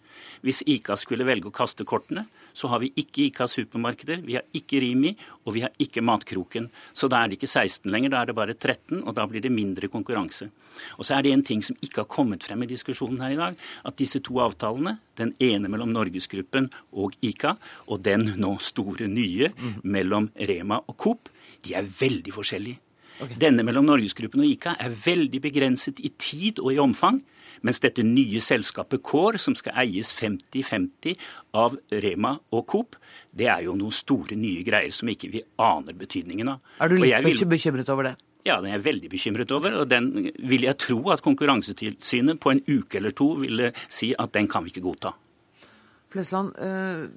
Hvis ICA skulle velge å kaste kortene, så har vi ikke ICA supermarkeder, vi har ikke Rimi, og vi har ikke Matkroken. Så da er det ikke 16 lenger, da er det bare 13, og da blir det mindre konkurranse. Og så er det en ting som ikke har kommet frem i diskusjonen her i dag, at disse to avtalene, den ene mellom Norgesgruppen og ICA, og den nå store nye mellom Rema og Coop, de er veldig forskjellige. Okay. Denne mellom Norgesgruppen og ICA er veldig begrenset i tid og i omfang. Mens dette nye selskapet Kår, som skal eies 50-50 av Rema og Coop, det er jo noen store nye greier som ikke vi aner betydningen av. Er du litt vil... bekymret over det? Ja, den er jeg veldig bekymret over. Og den vil jeg tro at Konkurransetilsynet på en uke eller to ville si at den kan vi ikke godta. Flesland, eh,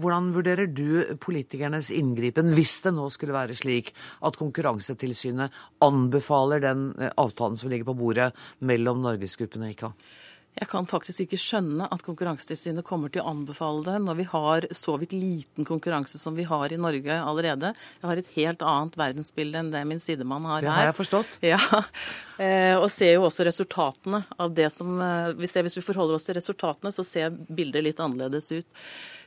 hvordan vurderer du politikernes inngripen hvis det nå skulle være slik at Konkurransetilsynet anbefaler den eh, avtalen som ligger på bordet mellom Norgesgruppen og ICA? Jeg kan faktisk ikke skjønne at Konkurransetilsynet kommer til å anbefale det når vi har så vidt liten konkurranse som vi har i Norge allerede. Jeg har et helt annet verdensbilde enn det min sidemann har her. Det har jeg forstått. Ja, eh, Og ser jo også resultatene av det som eh, vi ser, Hvis vi forholder oss til resultatene, så ser bildet litt annerledes ut.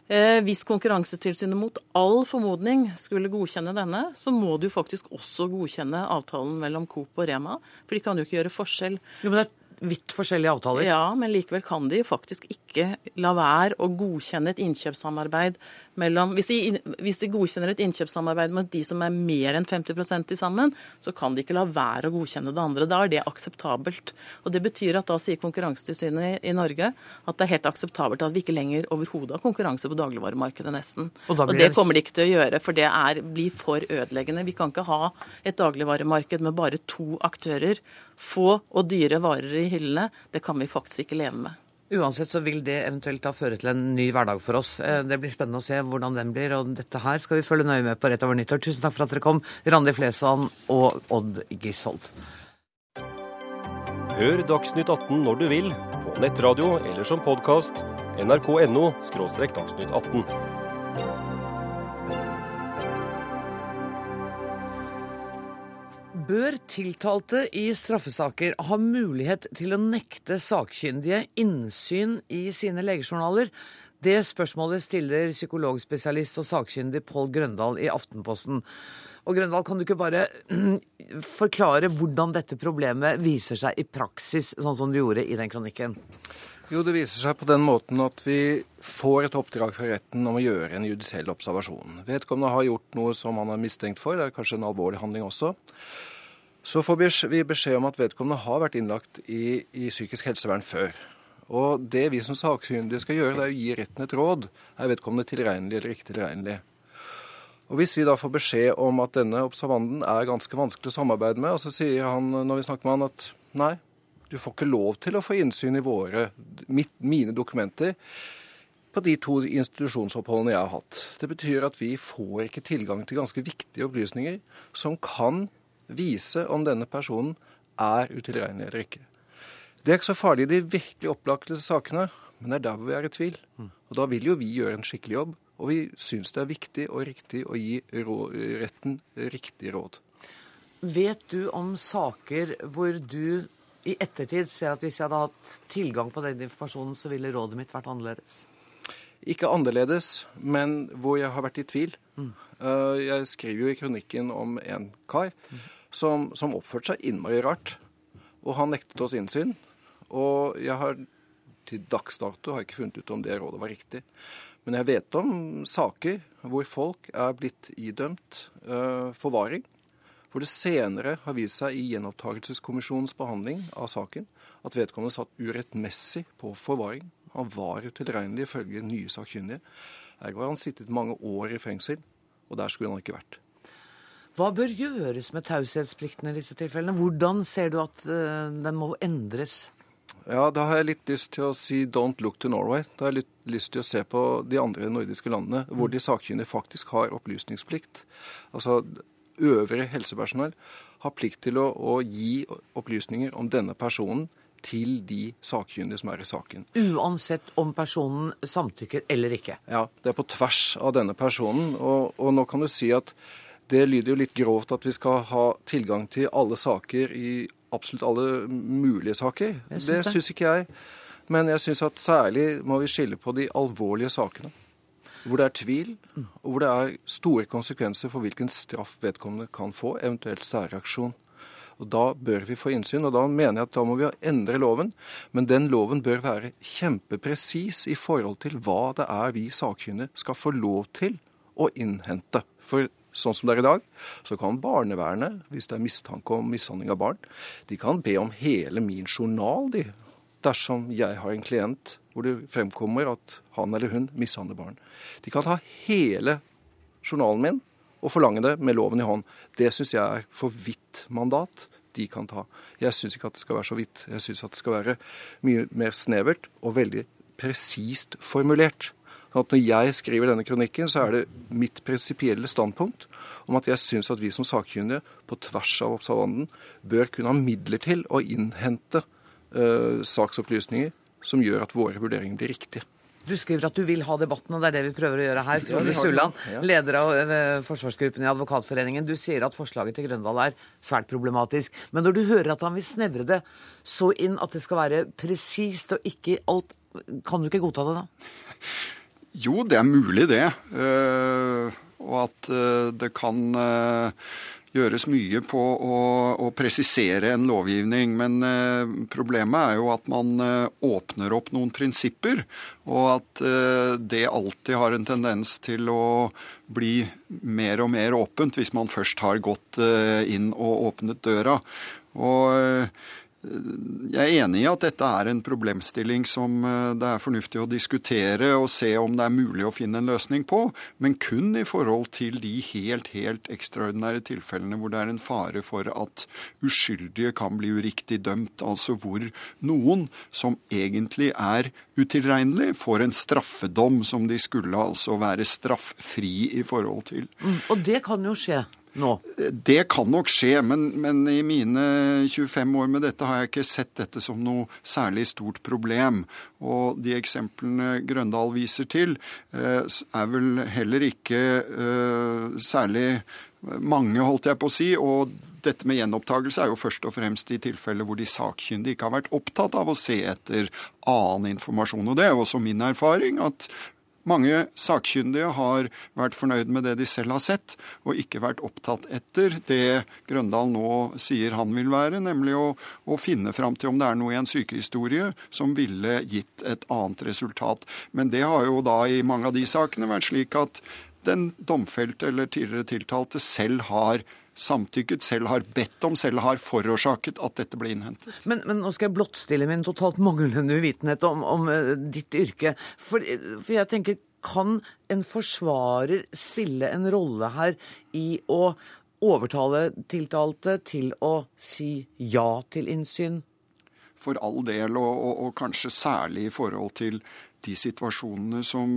Eh, hvis Konkurransetilsynet mot all formodning skulle godkjenne denne, så må du faktisk også godkjenne avtalen mellom Coop og Rema. For de kan jo ikke gjøre forskjell. Jo, men det er vidt forskjellige avtaler. Ja, men likevel kan de faktisk ikke la være å godkjenne et innkjøpssamarbeid mellom Hvis de, hvis de godkjenner et innkjøpssamarbeid med de som er mer enn 50 til sammen, så kan de ikke la være å godkjenne det andre. Da er det akseptabelt. Og Det betyr at da sier Konkurransetilsynet i Norge at det er helt akseptabelt at vi ikke lenger overhodet har konkurranse på dagligvaremarkedet, nesten. Og, og det kommer de ikke til å gjøre, for det er, blir for ødeleggende. Vi kan ikke ha et dagligvaremarked med bare to aktører. Få og dyre varer i hyllene. Det kan vi faktisk ikke leve med. Uansett så vil det eventuelt da føre til en ny hverdag for oss. Eh, det blir spennende å se hvordan den blir, og dette her skal vi følge nøye med på rett over nyttår. Tusen takk for at dere kom, Randi Flesland og Odd Gisholt. Hør Dagsnytt 18 når du vil, på nettradio eller som podkast. nrk.no – dagsnytt 18. Bør tiltalte i straffesaker ha mulighet til å nekte sakkyndige innsyn i sine legejournaler? Det spørsmålet stiller psykologspesialist og sakkyndig Pål Grøndal i Aftenposten. Og Grøndal, kan du ikke bare forklare hvordan dette problemet viser seg i praksis, sånn som du gjorde i den kronikken? Jo, det viser seg på den måten at vi får et oppdrag fra retten om å gjøre en judisiell observasjon. Vedkommende har gjort noe som han er mistenkt for, det er kanskje en alvorlig handling også. Så får vi beskjed om at vedkommende har vært innlagt i, i psykisk helsevern før. Og det vi som sakkyndige skal gjøre, det er å gi retten et råd. Er vedkommende tilregnelig eller ikke tilregnelig? Og Hvis vi da får beskjed om at denne observanten er ganske vanskelig å samarbeide med, og så sier han når vi snakker med han at nei, du får ikke lov til å få innsyn i våre, mitt, mine dokumenter på de to institusjonsoppholdene jeg har hatt. Det betyr at vi får ikke tilgang til ganske viktige opplysninger som kan vise om denne personen er utilregnelig eller ikke. Det er ikke så farlig i de virkelig opplagte sakene, men det er der hvor vi er i tvil. Og Da vil jo vi gjøre en skikkelig jobb, og vi syns det er viktig og riktig å gi retten riktig råd. Vet du om saker hvor du i ettertid ser at hvis jeg hadde hatt tilgang på den informasjonen, så ville rådet mitt vært annerledes? Ikke annerledes, men hvor jeg har vært i tvil. Mm. Jeg skriver jo i kronikken om en kar mm som, som oppførte seg innmari rart. Og han nektet oss innsyn. Og jeg har til dags dato har jeg ikke funnet ut om det rådet var riktig. Men jeg vet om saker hvor folk er blitt idømt uh, forvaring. Hvor det senere har vist seg i gjenopptakelseskommisjonens behandling av saken at vedkommende satt urettmessig på forvaring. Han var utilregnelig ifølge nye sakkyndige. Ergo har han sittet mange år i fengsel, og der skulle han ikke vært. Hva bør gjøres med taushetsplikten i disse tilfellene? Hvordan ser du at uh, den må endres? Ja, Da har jeg litt lyst til å si 'don't look to Norway'. Da har jeg litt lyst til å se på de andre nordiske landene hvor de sakkyndige faktisk har opplysningsplikt. Altså øvrig helsepersonell har plikt til å, å gi opplysninger om denne personen til de sakkyndige som er i saken. Uansett om personen samtykker eller ikke? Ja, det er på tvers av denne personen. Og, og nå kan du si at det lyder jo litt grovt at vi skal ha tilgang til alle saker i absolutt alle mulige saker. Syns det syns ikke jeg. Men jeg syns at særlig må vi skille på de alvorlige sakene. Hvor det er tvil, og hvor det er store konsekvenser for hvilken straff vedkommende kan få, eventuelt særreaksjon. Og Da bør vi få innsyn, og da mener jeg at da må vi endre loven. Men den loven bør være kjempepresis i forhold til hva det er vi sakkyndige skal få lov til å innhente. For sånn som det er i dag, så kan barnevernet, hvis det er mistanke om mishandling av barn, de kan be om hele min journal, de, dersom jeg har en klient hvor det fremkommer at han eller hun mishandler barn. De kan ta hele journalen min og forlange det med loven i hånd. Det syns jeg er for vidt mandat de kan ta. Jeg syns ikke at det skal være så vidt. Jeg syns at det skal være mye mer snevert og veldig presist formulert. At når jeg skriver denne kronikken, så er det mitt prinsipielle standpunkt om at jeg syns at vi som sakkyndige på tvers av observanten bør kunne ha midler til å innhente uh, saksopplysninger som gjør at våre vurderinger blir riktige. Du skriver at du vil ha debatten, og det er det vi prøver å gjøre her. Frode Sulland, leder av eh, forsvarsgruppen i Advokatforeningen. Du sier at forslaget til Grøndal er svært problematisk. Men når du hører at han vil snevre det så inn at det skal være presist og ikke alt, kan du ikke godta det da? Jo, det er mulig det. Uh, og at uh, det kan uh, gjøres mye på å, å, presisere en lovgivning. Men eh, problemet er jo at man eh, åpner opp noen prinsipper, og at eh, det alltid har en tendens til å bli mer og mer åpent hvis man først har gått inn og åpnet døra. Og jeg er enig i at dette er en problemstilling som eh, det er fornuftig å diskutere og se om det er mulig å finne en løsning på, men kun i forhold til de helt, helt ekstraordinære tilfellene hvor det er en fare for at uskyldige kan bli uriktig dømt. Altså hvor noen som egentlig er utilregnelig, får en straffedom som de skulle altså være strafffri i forhold til. Mm, og det kan jo skje? Nå? Det kan nok skje, men, men, i mine 25 år med dette har jeg ikke sett dette som noe særlig stort problem. Og de eksemplene Grøndal viser til, eh, er vel heller ikke uh, særlig mange, holdt jeg på å si. og dette med gjenopptakelse er jo først og fremst i tilfeller hvor de sakkyndige ikke har vært opptatt av å se etter annen informasjon. Og det er jo også min erfaring at mange sakkyndige har vært fornøyd med det de selv har sett, og ikke vært opptatt etter det Grøndal nå sier han vil være, nemlig å, å finne fram til om det er noe i en sykehistorie som ville gitt et annet resultat. Men det har jo da i mange av de sakene vært slik at den domfelte eller tidligere tiltalte selv har samtykket, selv har bedt om, selv har forårsaket at dette ble innhentet. Men, men nå skal jeg blottstille min totalt manglende uvitenhet om, om uh, ditt yrke. For, for, jeg tenker, kan en forsvarer spille en rolle her i å overtale tiltalte til å si ja til innsyn? For all del, og, og, og kanskje særlig i forhold til de situasjonene som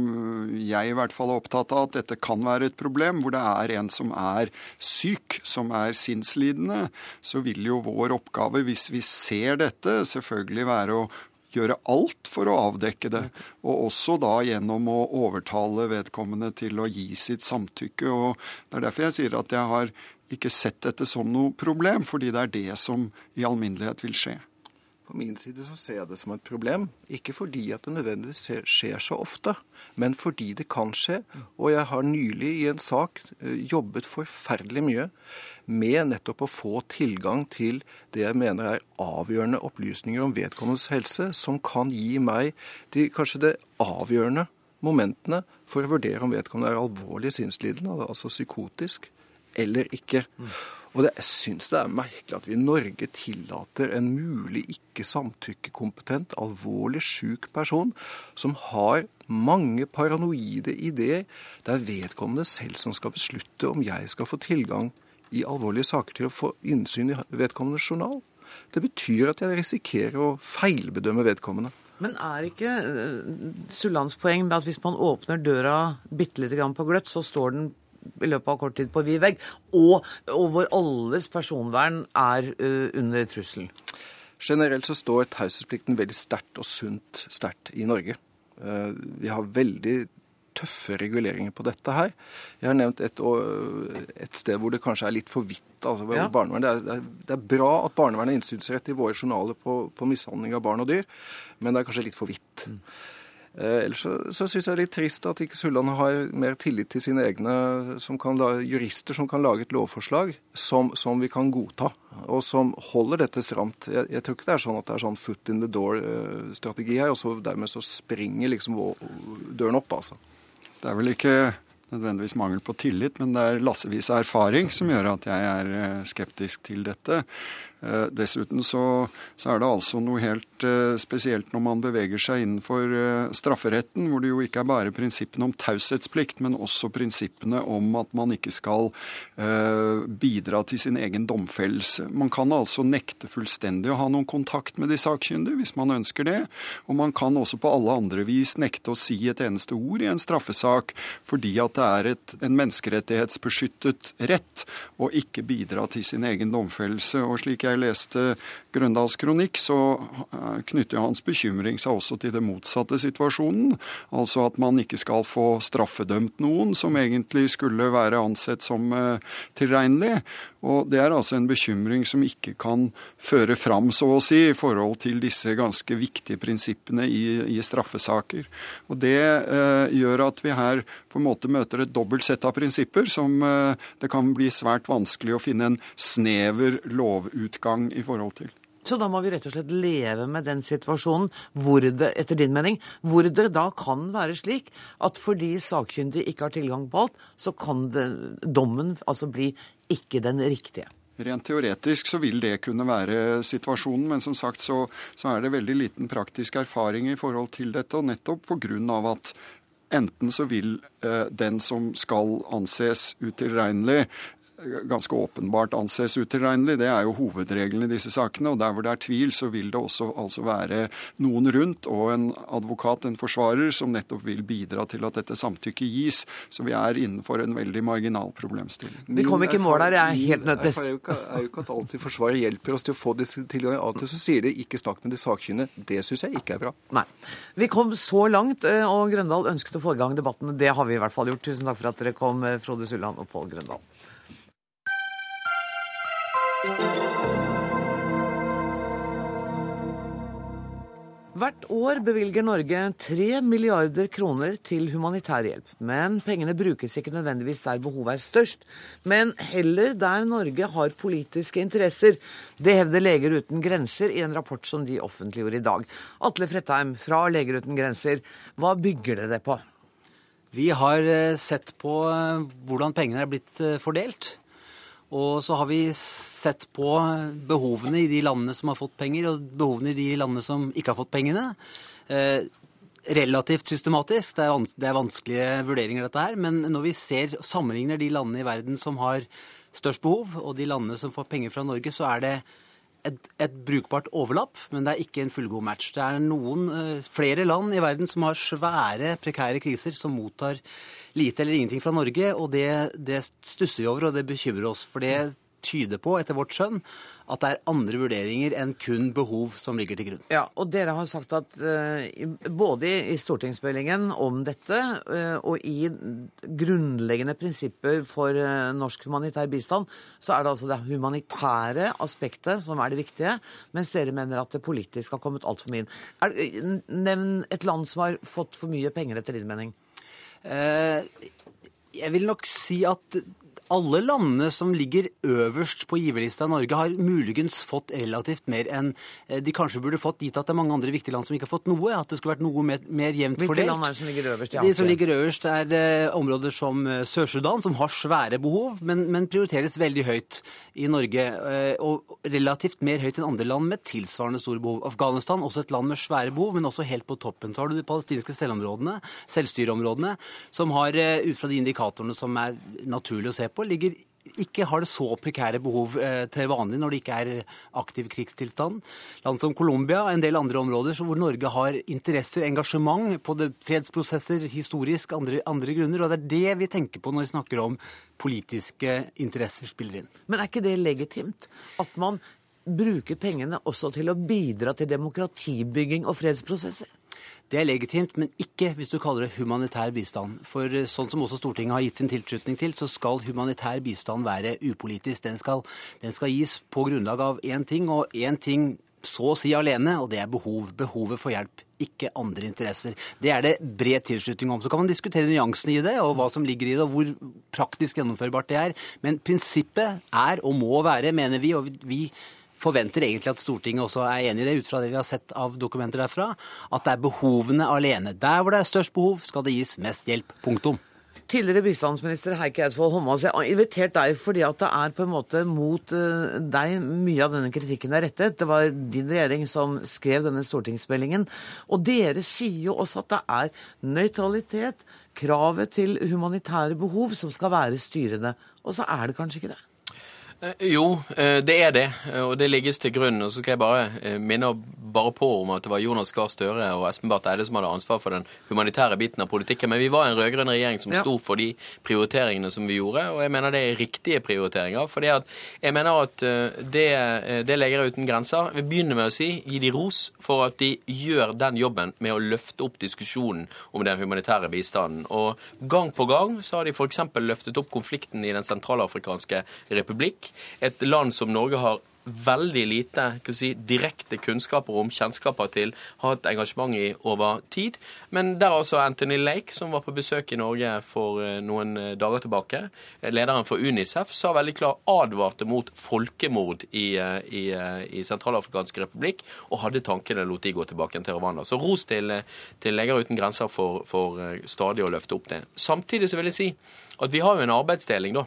jeg i hvert fall er opptatt av at dette kan være et problem, hvor det er en som er syk, som er sinnslidende, så vil jo vår oppgave, hvis vi ser dette, selvfølgelig være å gjøre alt for å avdekke det. Og også da gjennom å overtale vedkommende til å gi sitt samtykke. Og det er derfor jeg sier at jeg har ikke sett dette som noe problem, fordi det er det som i alminnelighet vil skje. På min side så ser jeg det som et problem. Ikke fordi at det nødvendigvis skjer så ofte, men fordi det kan skje. Og jeg har nylig i en sak eh, jobbet forferdelig mye med nettopp å få tilgang til det jeg mener er avgjørende opplysninger om vedkommendes helse, som kan gi meg de, kanskje det avgjørende momentene for å vurdere om vedkommende er alvorlig sinnslidende, altså psykotisk, eller ikke. Og det, jeg syns det er merkelig at vi i Norge tillater en mulig ikke samtykkekompetent, alvorlig syk person som har mange paranoide ideer. Det er vedkommende selv som skal beslutte om jeg skal få tilgang i alvorlige saker til å få innsyn i vedkommende journal. Det betyr at jeg risikerer å feilbedømme vedkommende. Men er ikke uh, Sullands poeng med at hvis man åpner døra bitte lite grann på gløtt, så står den i løpet av kort tid på vid vegg, og, og, hvor alles personvern er uh, under trussel? Generelt så står taushetsplikten veldig sterkt og sunt sterkt i Norge. Uh, vi har veldig tøffe reguleringer på dette her. Jeg har nevnt et, et sted hvor det kanskje er litt for vidt. Altså, ja. det, er, det, er, bra at barnevernet har innsynsrett i våre journaler på, på, mishandling av barn og dyr, men det er kanskje litt for vidt. Mm. Eh, ellers så, så syns jeg det er litt trist at ikke Sulland har mer tillit til sine egne som kan, jurister som kan lage et lovforslag som, som, vi kan godta, og som holder dette stramt. Jeg, jeg, tror ikke det er sånn at det er sånn foot in the door-strategi her, og så dermed så springer liksom døren opp, altså. Det er vel ikke nødvendigvis mangel på tillit, men det er lassevis av erfaring som gjør at jeg er eh, skeptisk til dette. Eh, dessuten så, så, er det altså noe helt eh, spesielt når man beveger seg innenfor eh, strafferetten, hvor det jo ikke er bare prinsippene om taushetsplikt, men også prinsippene om at man ikke skal bidra til sin egen domfellelse. Man kan altså nekte fullstendig å ha noen kontakt med de sakkyndige hvis man ønsker det, og man kan også på alle andre vis nekte å si et eneste ord i en straffesak fordi at det er et, en menneskerettighetsbeskyttet rett å ikke bidra til sin egen domfellelse. Og slik jeg jeg leste Grøndals kronikk, så eh, knytter hans bekymring seg også til det motsatte situasjonen. Altså at man ikke skal få straffedømt noen som egentlig skulle være ansett som eh, tilregnelig. Og det er altså en bekymring som ikke kan føre fram, så å si, i forhold til disse ganske viktige prinsippene i, i straffesaker. Og det eh, gjør at vi her på en måte møter et dobbelt sett av prinsipper som eh, det kan bli svært vanskelig å finne en snever lovutgang i forhold til. Så da må vi rett og slett leve med den situasjonen hvor det, etter din mening, hvor det da kan være slik at fordi sakkyndige ikke har tilgang på alt, så kan det, dommen altså bli ikke den riktige. Rent teoretisk så vil det kunne være situasjonen, men som sagt så, så er det veldig liten praktisk erfaring i forhold til dette. Og nettopp pga. at enten så vil eh, den som skal anses utilregnelig, ganske åpenbart anses utilregnelig. Det er jo hovedregelen i disse sakene. Og der hvor det er tvil, så vil det også altså være noen rundt og en advokat, en forsvarer, som nettopp vil bidra til at dette samtykket gis. Så vi er innenfor en veldig marginal problemstilling. Vi kom ikke i mål der. Jeg er helt nødt til Det er jo ikke at alltid Forsvaret hjelper oss til å få disse tilgang. Alltid så sier de 'ikke snakk med de sakkyndige'. Det syns jeg ikke er bra. Nei. Vi kom så langt, eh, og Grøndal ønsket å få i gang debatten. Det har vi i hvert fall gjort. Tusen takk for at dere kom, eh, Frode Sulland og Pål Grøndal. Hvert år bevilger Norge 3 milliarder kroner til humanitær hjelp. Men pengene brukes ikke nødvendigvis der behovet er størst, men heller der Norge har politiske interesser. Det hevder Leger uten grenser i en rapport som de offentliggjorde i dag. Atle Frettheim fra Leger uten grenser, hva bygger dere det på? Vi har eh, sett på eh, hvordan pengene er blitt eh, fordelt. Og så har vi sett på behovene i de landene som har fått penger, og behovene i de landene som ikke har fått pengene. Eh, relativt systematisk. Det er, det er, vanskelige vurderinger, dette her. Men når vi ser, sammenligner de landene i verden som har størst behov, og de landene som får penger fra Norge, så er det et, et, brukbart overlapp, men det er ikke en fullgod match. Det er noen, uh, flere land i verden som har svære, prekære kriser, som mottar lite eller ingenting fra Norge. Og det, det stusser vi over, og det bekymrer oss. For det tyder på, etter vårt skjønn, at det er andre vurderinger enn kun behov som ligger til grunn. Ja, og dere har sagt at uh, både i stortingsmeldingen om dette uh, og i grunnleggende prinsipper for uh, norsk humanitær bistand, så er det altså det humanitære aspektet som er det viktige, mens dere mener at det politisk har kommet altfor mye inn. Nevn et land som har fått for mye penger, etter din mening. Jeg vil nok si at alle landene som ligger øverst på giverlista i Norge, har muligens fått relativt mer enn eh, de kanskje burde fått, gitt at det er mange andre viktige land som ikke har fått noe. At det skulle vært noe mer, mer jevnt Hvilke fordelt. Hvilke land er det som ligger øverst? De som ligger øverst, er uh, områder som uh, Sør-Sudan, som har svære behov, men, men, prioriteres veldig høyt i Norge. Og relativt mer høyt enn andre land med tilsvarende store behov. Afghanistan, også et land med svære behov, men også helt på toppen. Så har du de palestinske selvområdene, selvstyreområdene, som har, ut fra de indikatorene som er naturlig å se på, ligger ikke har det så prekære behov eh, til vanlig når det ikke er aktiv krigstilstand. Land som Colombia og en del andre områder hvor Norge har interesser, engasjement på fredsprosesser, historisk, andre, andre grunner. Og det er det vi tenker på når vi snakker om politiske interesser spiller inn. Men er ikke det legitimt? At man bruker pengene også til å bidra til demokratibygging og fredsprosesser? Det er legitimt, men ikke hvis du kaller det humanitær bistand. For eh, sånn som også Stortinget har gitt sin tilslutning til, så skal humanitær bistand være upolitisk. Den skal, den skal gis på grunnlag av én ting, og én ting så å si alene, og det er behov. Behovet for hjelp, ikke andre interesser. Det er det bred tilslutning om. Så kan man diskutere nyansene i det, og hva som ligger i det, og hvor praktisk gjennomførbart det er. Men prinsippet er og må være, mener vi, og vi forventer egentlig at Stortinget også er enig i det, ut fra det vi har sett av dokumenter derfra, at det er behovene alene. Der hvor det er størst behov, skal det gis mest hjelp. Punktum. Tidligere bistandsminister Heikki Eidsvoll Holmås, jeg har invitert deg fordi at det er på en måte mot uh, deg mye av denne kritikken er rettet. Det var din regjering som skrev denne stortingsmeldingen. Og dere sier jo også at det er nøytralitet, kravet til humanitære behov, som skal være styrende. Og så er det kanskje ikke det? Jo, det er det, og det ligges til grunn. Og så skal jeg bare minne bare på om at det var Jonas Gahr Støre og Espen Barth Eide som hadde ansvar for den humanitære biten av politikken. Men vi var en rød-grønn regjering som sto for de prioriteringene som vi gjorde, og jeg mener det er riktige prioriteringer. for jeg mener at det, det Leger uten grenser vil begynne med å si gi de ros for at de gjør den jobben med å løfte opp diskusjonen om den humanitære bistanden. Og gang på gang så har de f.eks. løftet opp konflikten i Den sentralafrikanske republikk et land som Norge har veldig lite si, direkte kunnskaper om, kjennskaper til, har hatt engasjement i over tid. Men der altså Anthony Lake, som var på besøk i Norge for eh, noen eh, dager tilbake, eh, lederen for Unicef, sa veldig klart advarte mot folkemord i, i, i Sentralafrikansk republikk, og hadde tankene lot de gå tilbake til Rwanda. Så ros til, til Leger uten grenser for, for stadig å løfte opp det. Samtidig så vil jeg si at vi har jo en arbeidsdeling, da.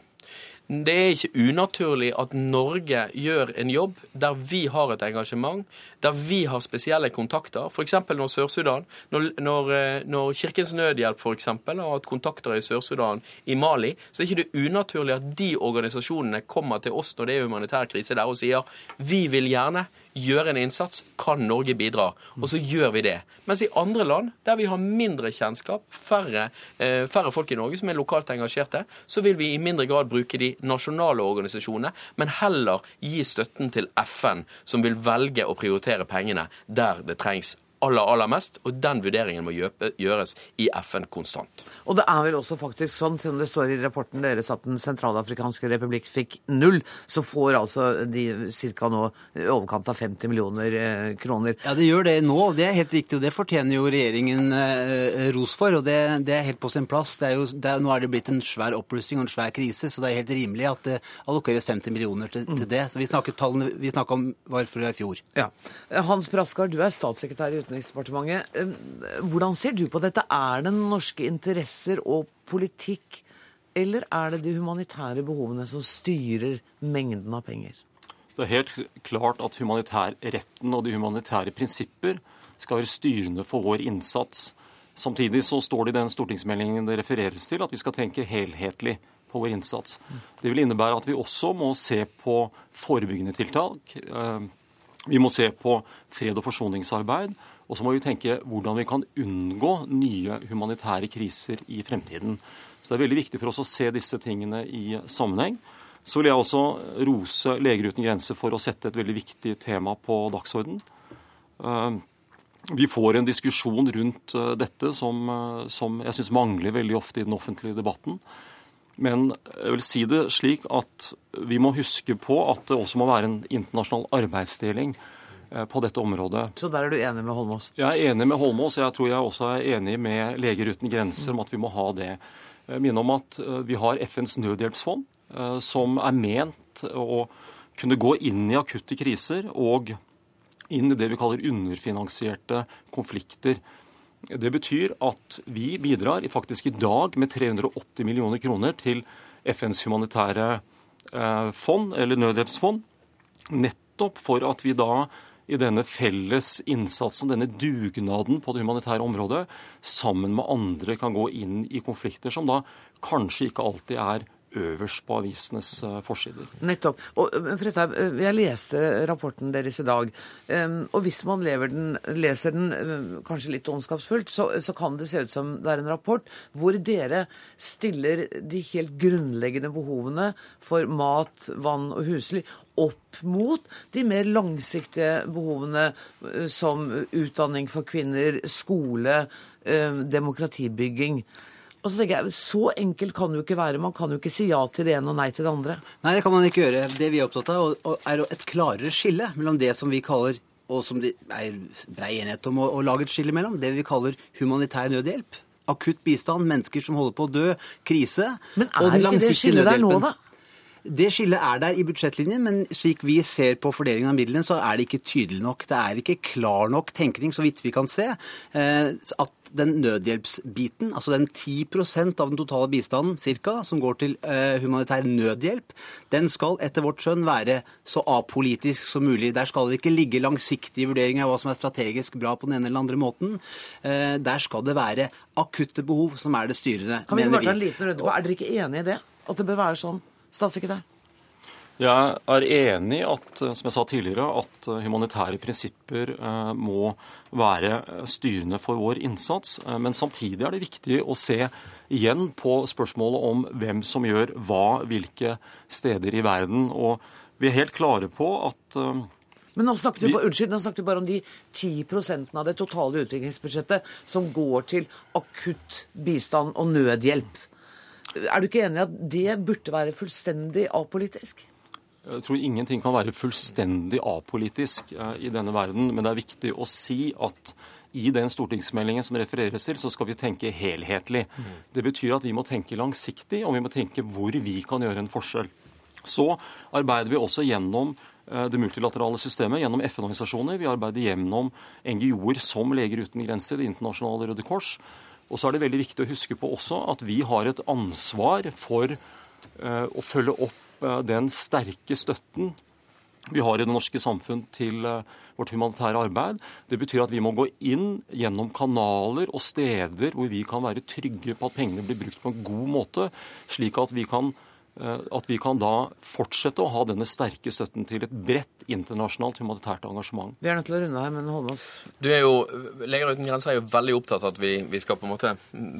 Det er ikke unaturlig at Norge gjør en jobb der vi har et engasjement, der vi har spesielle kontakter. F.eks. når Sør-Sudan, når, når, eh, når, Kirkens Nødhjelp for eksempel, har hatt kontakter i Sør-Sudan, i Mali, så er det ikke unaturlig at de organisasjonene kommer til oss når det er humanitær krise der og sier vi vil gjerne gjøre en innsats, kan Norge bidra. Og så gjør vi det. Mens i andre land, der vi har mindre kjennskap, færre, eh, færre folk i Norge som er lokalt engasjerte, så vil vi i mindre grad bruke de nasjonale organisasjonene, men heller gi støtten til FN, som vil velge å prioritere pengene der det trengs aller, aller mest, og den vurderingen må gjøres i FN konstant. Og det er vel også faktisk sånn, selv om det står i rapporten deres at Den sentralafrikanske republikk fikk null, så får altså de ca. nå i overkant av 50 millioner eh, kroner. Ja, det gjør det nå, og det er helt riktig, og det fortjener jo regjeringen eh, ros for, og det, det, er helt på sin plass. Er jo, er, nå er det blitt en svær opprustning og en svær krise, så det er helt rimelig at det allokeres 50 millioner til, til det. Så vi snakker tallene vi snakka om var fra i fjor. Ja. Hans Braskar, du er statssekretær i Utenriksdepartementet. Hvordan ser du på dette? Er det norske interesser og politikk, eller er det de humanitære behovene som styrer mengden av penger? Det er helt klart at humanitærretten og de humanitære prinsipper skal være styrende for vår innsats. Samtidig så står det i den stortingsmeldingen det refereres til, at vi skal tenke helhetlig på vår innsats. Det vil innebære at vi også må se på forebyggende tiltak. Vi må se på fred- og forsoningsarbeid. Og så må vi tenke hvordan vi kan unngå nye humanitære kriser i fremtiden. Så det er veldig viktig for oss å se disse tingene i sammenheng. Så vil jeg også rose Leger uten grenser for å sette et veldig viktig tema på dagsorden. Eh, vi får en diskusjon rundt eh, dette som, eh, som jeg syns mangler veldig ofte i den offentlige debatten. Men jeg vil si det slik at vi må huske på at det også må være en internasjonal arbeidsdeling Eh, på dette området. Så der er du enig med Holmås? Jeg er enig med Holmås. Jeg tror jeg også er enig med Leger uten grenser om at vi må ha det. Jeg minner om at eh, vi har FNs nødhjelpsfond, eh, som er ment å kunne gå inn i akutte kriser og inn i det vi kaller underfinansierte konflikter. Det betyr at vi bidrar faktisk i dag med 380 millioner kroner til FNs humanitære fond, eller nødhjelpsfond, nettopp for at vi da i denne felles innsatsen, denne dugnaden på det humanitære området, sammen med andre kan gå inn i konflikter som da kanskje ikke alltid er øverst på avisenes eh, forsider. Nettopp. Og Fredheim, eh, jeg leste rapporten deres i dag. Og hvis man den, leser den eh, kanskje litt ondskapsfullt, så, så, kan det se ut som det er en rapport hvor dere stiller de helt grunnleggende behovene for mat, vann og husly opp mot de mer langsiktige behovene eh, som utdanning for kvinner, skole, eh, demokratibygging. Og så tenker jeg, Så enkelt kan det jo ikke være. Man kan jo ikke si ja til det ene og nei til det andre. Nei, det kan man ikke gjøre. Det vi er opptatt av, er et klarere skille mellom det som vi kaller og som det er brei enighet om å, å lage et skille mellom, det vi kaller humanitær nødhjelp akutt bistand, mennesker som holder på å dø, krise. Men er ikke det skillet der nå, da? Det skillet er der i budsjettlinjen, men slik vi ser på fordelingen av midlene, så er det ikke tydelig nok. Det er ikke klar nok tenkning, så vidt vi kan se, eh, at den nødhjelpsbiten, altså den 10% av den totale bistanden cirka, som går til eh, humanitær nødhjelp, den skal etter vårt skjønn være så apolitisk som mulig. Der skal det ikke ligge langsiktige vurderinger av hva som er strategisk bra på den ene eller andre måten. Eh, der skal det være akutte behov som er det styrende, kan vi bare ta en liten runde på, Er dere ikke enig i det? At det bør være sånn? Statssekretær? Jeg er enig at, som jeg sa tidligere, at humanitære prinsipper eh, må være styrende for vår innsats. Eh, men samtidig er det viktig å se igjen på spørsmålet om hvem som gjør hva hvilke steder i verden. Og vi er helt klare på at eh, men nå snakket, vi, unnskyld, nå snakket vi bare om de 10% av det totale utviklingsbudsjettet som går til akutt bistand og nødhjelp. Er du ikke enig i at det burde være fullstendig apolitisk? Jeg tror ingenting kan være fullstendig apolitisk eh, i denne verden, men det er viktig å si at i den stortingsmeldingen som refereres til, så skal vi tenke helhetlig. Det betyr at vi må tenke langsiktig, og vi må tenke hvor vi kan gjøre en forskjell. Så arbeider vi også gjennom Eh, det multilaterale systemet gjennom FN-organisasjoner. Vi arbeider gjennom NGO-er som Leger uten grenser, Det internasjonale Røde Kors. Og så er det veldig viktig å huske på også at vi har et ansvar for uh, å følge opp uh, den sterke støtten vi har i det norske samfunn til uh, vårt humanitære arbeid. Det betyr at vi må gå inn gjennom kanaler og steder hvor vi kan være trygge på at pengene blir brukt på en god måte, slik at vi kan Eh, at vi kan da fortsette å ha denne sterke støtten til et bredt internasjonalt humanitært engasjement. Vi er nødt til å runde her, men Holmås? Du er jo, Leger uten grenser er jo veldig opptatt av at vi, vi, skal på en måte,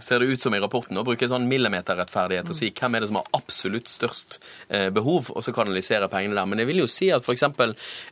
ser det ut som i rapporten, og bruke sånn millimeterrettferdighet og si hvem er det som har absolutt størst eh, behov, og så kanalisere pengene der. Men jeg vil jo si at f.eks.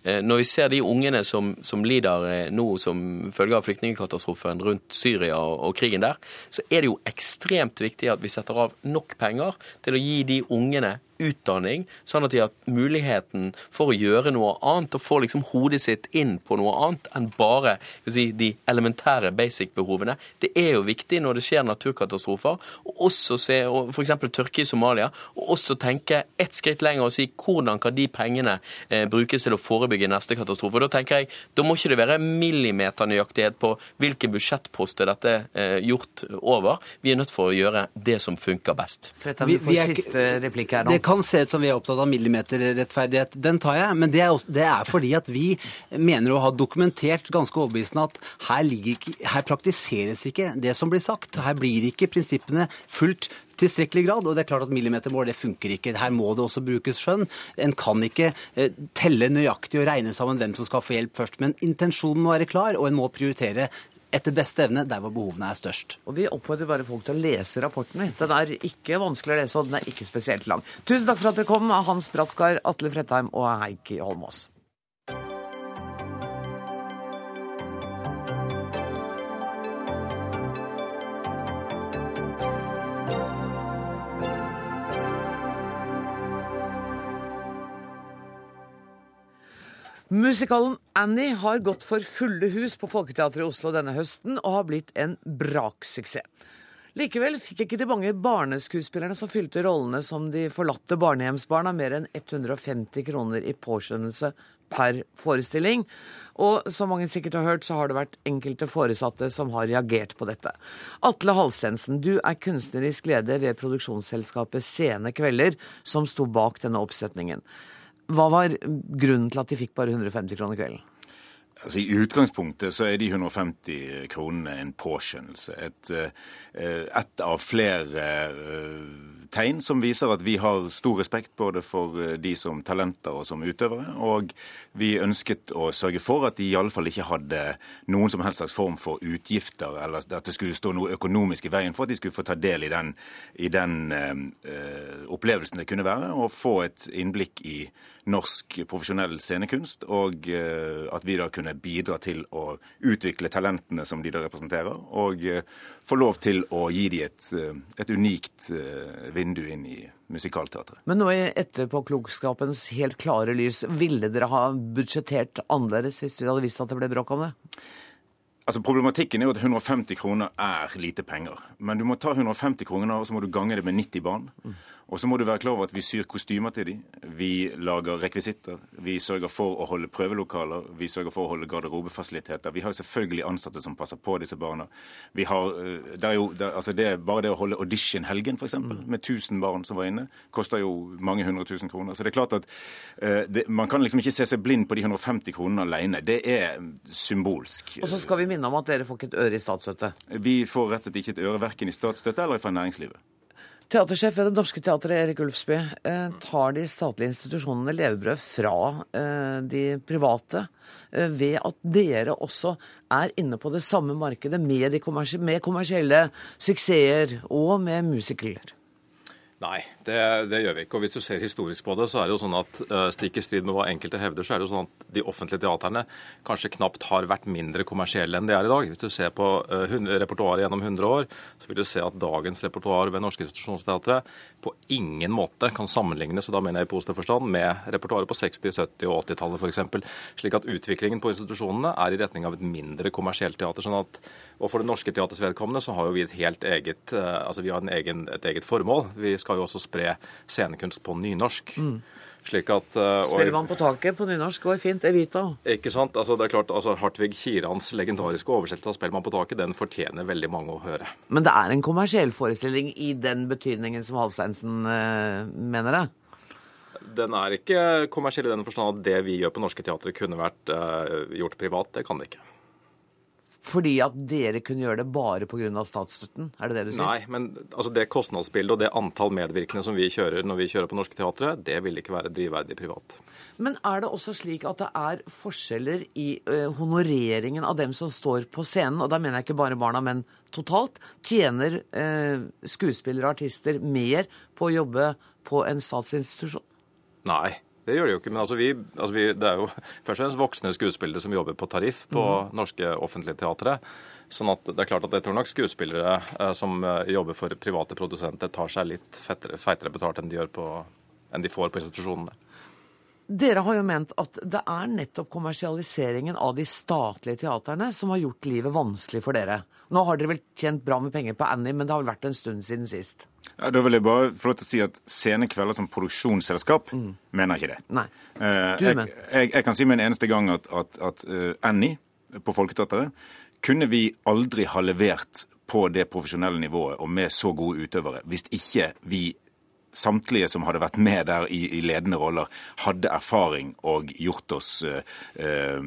Eh, når vi ser de ungene som, som lider eh, nå som følge av flyktningkatastrofen rundt Syria og, og krigen der, så er det jo ekstremt viktig at vi setter av nok penger til å gi de unge ungene utdanning, sånn at de har muligheten for å gjøre noe annet og få liksom hodet sitt inn på noe annet enn bare si, de elementære basic-behovene. Det er jo viktig når det skjer naturkatastrofer, og også se f.eks. tørke i Somalia, og også tenke ett skritt lenger og si hvordan kan de pengene eh, brukes til å forebygge neste katastrofe. Og Da tenker jeg, da må ikke det være millimeternøyaktighet på hvilken budsjettpost dette er eh, gjort over. Vi er nødt for å gjøre det som funker best. Vi, vi er, siste replikk her nå. Det kan se ut som vi er opptatt av millimeterrettferdighet. Den tar jeg. Men det er, også, det er, fordi at vi mener å ha dokumentert ganske overbevisende at her, ikke, her praktiseres ikke det som blir sagt. Her blir ikke prinsippene fulgt tilstrekkelig grad. Og det er klart at millimetermål det funker ikke. Her må det også brukes skjønn. En kan ikke eh, telle nøyaktig og regne sammen hvem som skal få hjelp først. Men intensjonen må være klar, og en må prioritere etter beste evne der hvor behovene er størst. Og Vi oppfordrer bare folk til å lese rapporten. Den er ikke vanskelig å lese, og den er ikke spesielt lang. Tusen takk for at dere kom, Hans Brattskar, Atle Fredheim og Heikki Holmås. Musikalen Annie har gått for fulle hus på Folketeatret i Oslo denne høsten og har blitt en braksuksess. Likevel fikk ikke de mange barneskuespillerne som fylte rollene som de forlatte barnehjemsbarna, mer enn 150 kroner i påskjønnelse per forestilling. Og som mange sikkert har hørt, så har det vært enkelte foresatte som har reagert på dette. Atle Halstensen, du er kunstnerisk leder ved produksjonsselskapet Sene Kvelder, som sto bak denne oppsetningen. Hva var grunnen til at de fikk bare 150 kroner kvelden? Altså, I utgangspunktet så er de 150 kronene en påskjønnelse. Et, eh, et av flere eh, tegn som viser at vi har stor respekt både for eh, de som talenter og som utøvere. Og vi ønsket å sørge for at de iallfall ikke hadde noen som helst slags form for utgifter, eller at det skulle stå noe økonomisk i veien for at de skulle få ta del i den, i den uh, opplevelsen det kunne være, og få et innblikk i norsk profesjonell scenekunst, og uh, at vi da kunne bidra til å utvikle talentene som de da representerer, og uh, få lov til å gi dem et, et unikt vindu vindu inn i musikalteatret. Men nå i etterpåklokskapens helt klare lys, ville dere ha budsjettert annerledes hvis du hadde visst at det ble bråk om det? Altså Problematikken er jo at 150 kroner er lite penger. Men du må ta 150 kroner og så må du gange det med 90 barn. Og så må du være klar over at vi syr kostymer til dem. Vi lager rekvisitter. Vi sørger for å holde prøvelokaler. Vi sørger for å holde garderobefasiliteter. Vi har selvfølgelig ansatte som passer på disse barna. Vi har, eh, det er jo, det, altså det, bare det å holde audition-helgen, f.eks., mm. med 1000 barn som var inne, koster jo mange hundre tusen kroner. Så det er klart at uh, det, man kan liksom ikke se seg blind på de 150 kronene alene. Det er symbolsk. Og så skal vi minne om at dere får ikke et øre i statsstøtte? Vi får rett og slett ikke et øre verken i statsstøtte eller fra næringslivet. Teatersjef ved Det Norske Teatret, Erik Ulfsby. Eh, tar de statlige institusjonene levebrød fra eh, de private eh, ved at dere også er inne på det samme markedet med, kommersie med kommersielle suksesser og med musikler? Nei, det, det, gjør vi ikke. Og Hvis du ser historisk på det, så er det jo sånn at uh, stikk i strid med hva enkelte hevder, så er det jo sånn at de offentlige teaterne kanskje knapt har vært mindre kommersielle enn de er i dag. Hvis du ser på uh, repertoaret gjennom 100 år, så vil du se at dagens repertoar ved Norske institusjonsteatre på ingen måte kan sammenlignes, og da mener jeg i positiv forstand, med repertoaret på 60-, 70- og 80-tallet f.eks. Slik at utviklingen på institusjonene er i retning av et mindre kommersielt teater. sånn at, Og for Det Norske Teaters vedkommende så har jo vi et helt eget, uh, altså vi har egen, et eget formål. Vi skal jo også spre scenekunst på nynorsk. Mm. Slik at, uh, Spiller man på taket på nynorsk går fint. Evita. Ikke sant. Altså, det er klart, altså, Hartvig Kirans legendariske oversettelse av 'Spiller man på taket' den fortjener veldig mange å høre. Men det er en kommersiell forestilling i den betydningen som Halsteinsen uh, mener det? Den er ikke kommersiell i den forstand at det vi gjør på Norske Teatre kunne vært uh, gjort privat. Det kan det ikke. Fordi at dere kunne gjøre det bare pga. statsstøtten? Er det det du sier? Nei, men altså, det kostnadsbildet og det antall medvirkende som vi kjører når vi kjører på Norske Teatre, det vil ikke være drivverdig privat. Men er det også slik at det er forskjeller i uh, honoreringen av dem som står på scenen? Og da mener jeg ikke bare barna, men totalt. Tjener uh, skuespillere og artister mer på å jobbe på en statsinstitusjon? Nei. Det gjør de jo ikke. Men altså vi, altså vi, det er jo først og fremst voksne skuespillere som jobber på tariff på mm. norske offentlige teatre. Sånn at det er klart at jeg tror nok skuespillere eh, som eh, jobber for private produsenter, tar seg litt fettere, feitere betalt enn de, gjør på, enn de får på institusjonene. Dere har jo ment at det er nettopp kommersialiseringen av de statlige teaterne som har gjort livet vanskelig for dere. Nå har dere vel tjent bra med penger på Annie, men det har vel vært en stund siden sist? Ja, da vil jeg bare få lov til å si at Sene Kvelder som produksjonsselskap mm. mener ikke det. Nei. Du jeg, jeg, jeg, kan si med en eneste gang at, at, at uh, Annie på Folketeatret kunne vi aldri ha levert på det profesjonelle nivået og med så gode utøvere hvis ikke vi samtlige som hadde vært med der i, i ledende roller, hadde erfaring og gjort oss, eh,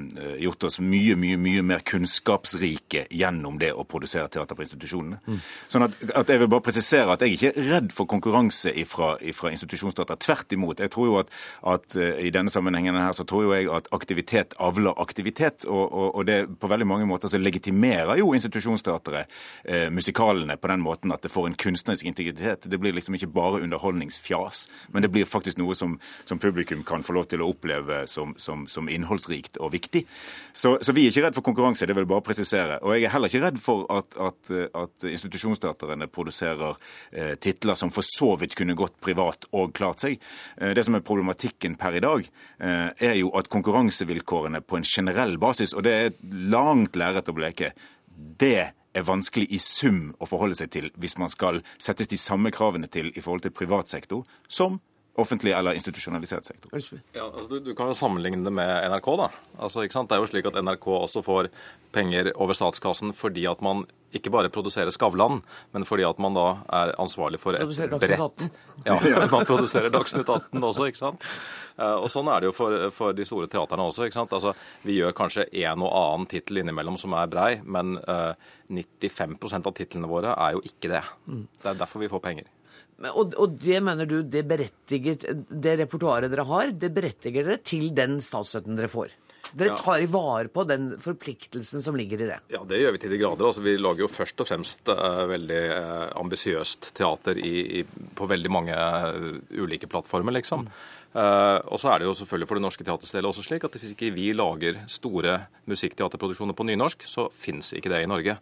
gjort oss, mye, mye mye mer kunnskapsrike gjennom det å produsere teater på institusjonene. Mm. Sånn at, at, Jeg vil bare presisere at jeg ikke er redd for konkurranse fra institusjonsteater. Tvert imot. Jeg tror jo at, at uh, I denne sammenhengen her så tror jo jeg at aktivitet avler aktivitet. Og, og, og det på veldig mange måter så legitimerer jo institusjonsteateret eh, musikalene på den måten at det får en kunstnerisk integritet. Det blir liksom ikke bare underholdning underholdningsfjas. Men det blir faktisk noe som, som publikum kan få lov til å oppleve som, som, som innholdsrikt og viktig. Så, så, vi er ikke redd for konkurranse, det vil jeg bare presisere. Og jeg er heller ikke redd for at, at, at institusjonsteatrene produserer eh, titler som for så vidt kunne gått privat og klart seg. Eh, det som er problematikken per i dag, eh, er jo at konkurransevilkårene på en generell basis, og det er langt lerret å bleke, det er vanskelig i sum å forholde seg til hvis man skal settes de samme kravene til i forhold til privat sektor som offentlig eller institusjonalisert sektor. Ja, altså du, du, kan jo sammenligne det med NRK. da. Altså, ikke sant? Det er jo slik at NRK også får penger over statskassen fordi at man ikke bare produserer Skavlan, men fordi at man da er ansvarlig for et bredt Ja, man produserer Dagsnytt 18 også, ikke sant. Eh, og Sånn er det jo for, for de store teaterne også. ikke sant? Altså, Vi gjør kanskje en og annen tittel innimellom som er brei, men uh, eh, 95% av titlene våre er jo ikke det. Det er derfor vi får penger. Og, og, det mener du det berettiger det repertoaret dere har, det berettiger dere til den statsstøtten dere får? Dere tar i vare på den forpliktelsen som ligger i det? Ja, det gjør vi til de grader. Altså, vi lager jo først og fremst uh, veldig uh, ambisiøst teater i, i, på veldig mange uh, ulike plattformer, liksom. Mm. Uh, og så er det jo selvfølgelig for Det Norske Teaters del også slik at hvis ikke vi lager store musikkteaterproduksjoner på nynorsk, så fins ikke det i Norge.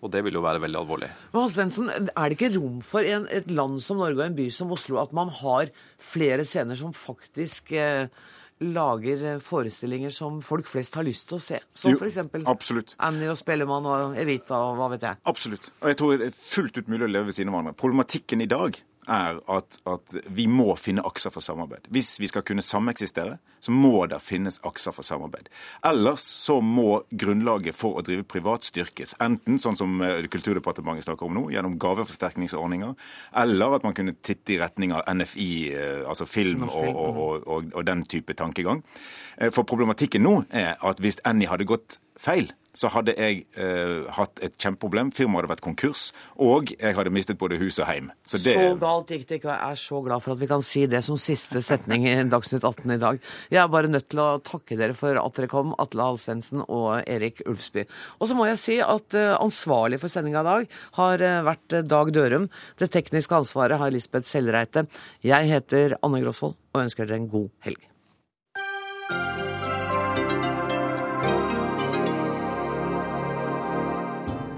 Og det vil jo være veldig alvorlig. Men Hans Lensen, Er det ikke rom for en, et land som Norge og en by som Oslo at man har flere scener som faktisk eh, lager eh, forestillinger som folk flest har lyst til å se? Som f.eks. Annie og Spellemann og Evita og hva vet jeg. Absolutt. Og jeg tror det er fullt ut mulig å leve ved siden av hverandre. Problematikken i dag er at, at, vi må finne akser for samarbeid. Hvis vi skal kunne sameksistere, så må det finnes akser for samarbeid. Ellers så må grunnlaget for å drive privat styrkes. Enten sånn som eh, Kulturdepartementet snakker om nå, gjennom gaveforsterkningsordninger, eller at man kunne titte i retning av NFI, eh, altså film og, og, og, og den type tankegang. Eh, for problematikken nå er at hvis NI hadde gått feil, så hadde jeg eh, hatt et kjempeproblem. Firmaet hadde vært konkurs, og jeg hadde mistet både hus og heim. Så, det... så galt gikk det ikke, og jeg er så glad for at vi kan si det som siste setning i Dagsnytt 18 i dag. Jeg er bare nødt til å takke dere for at dere kom, Atle Halsvensen og Erik Ulfsby. Og så må jeg si at uh, ansvarlig for sendinga i dag har uh, vært uh, Dag Dørum. Det tekniske ansvaret har Lisbeth Sellreite. Jeg heter Anne Grosvold og ønsker dere en god helg.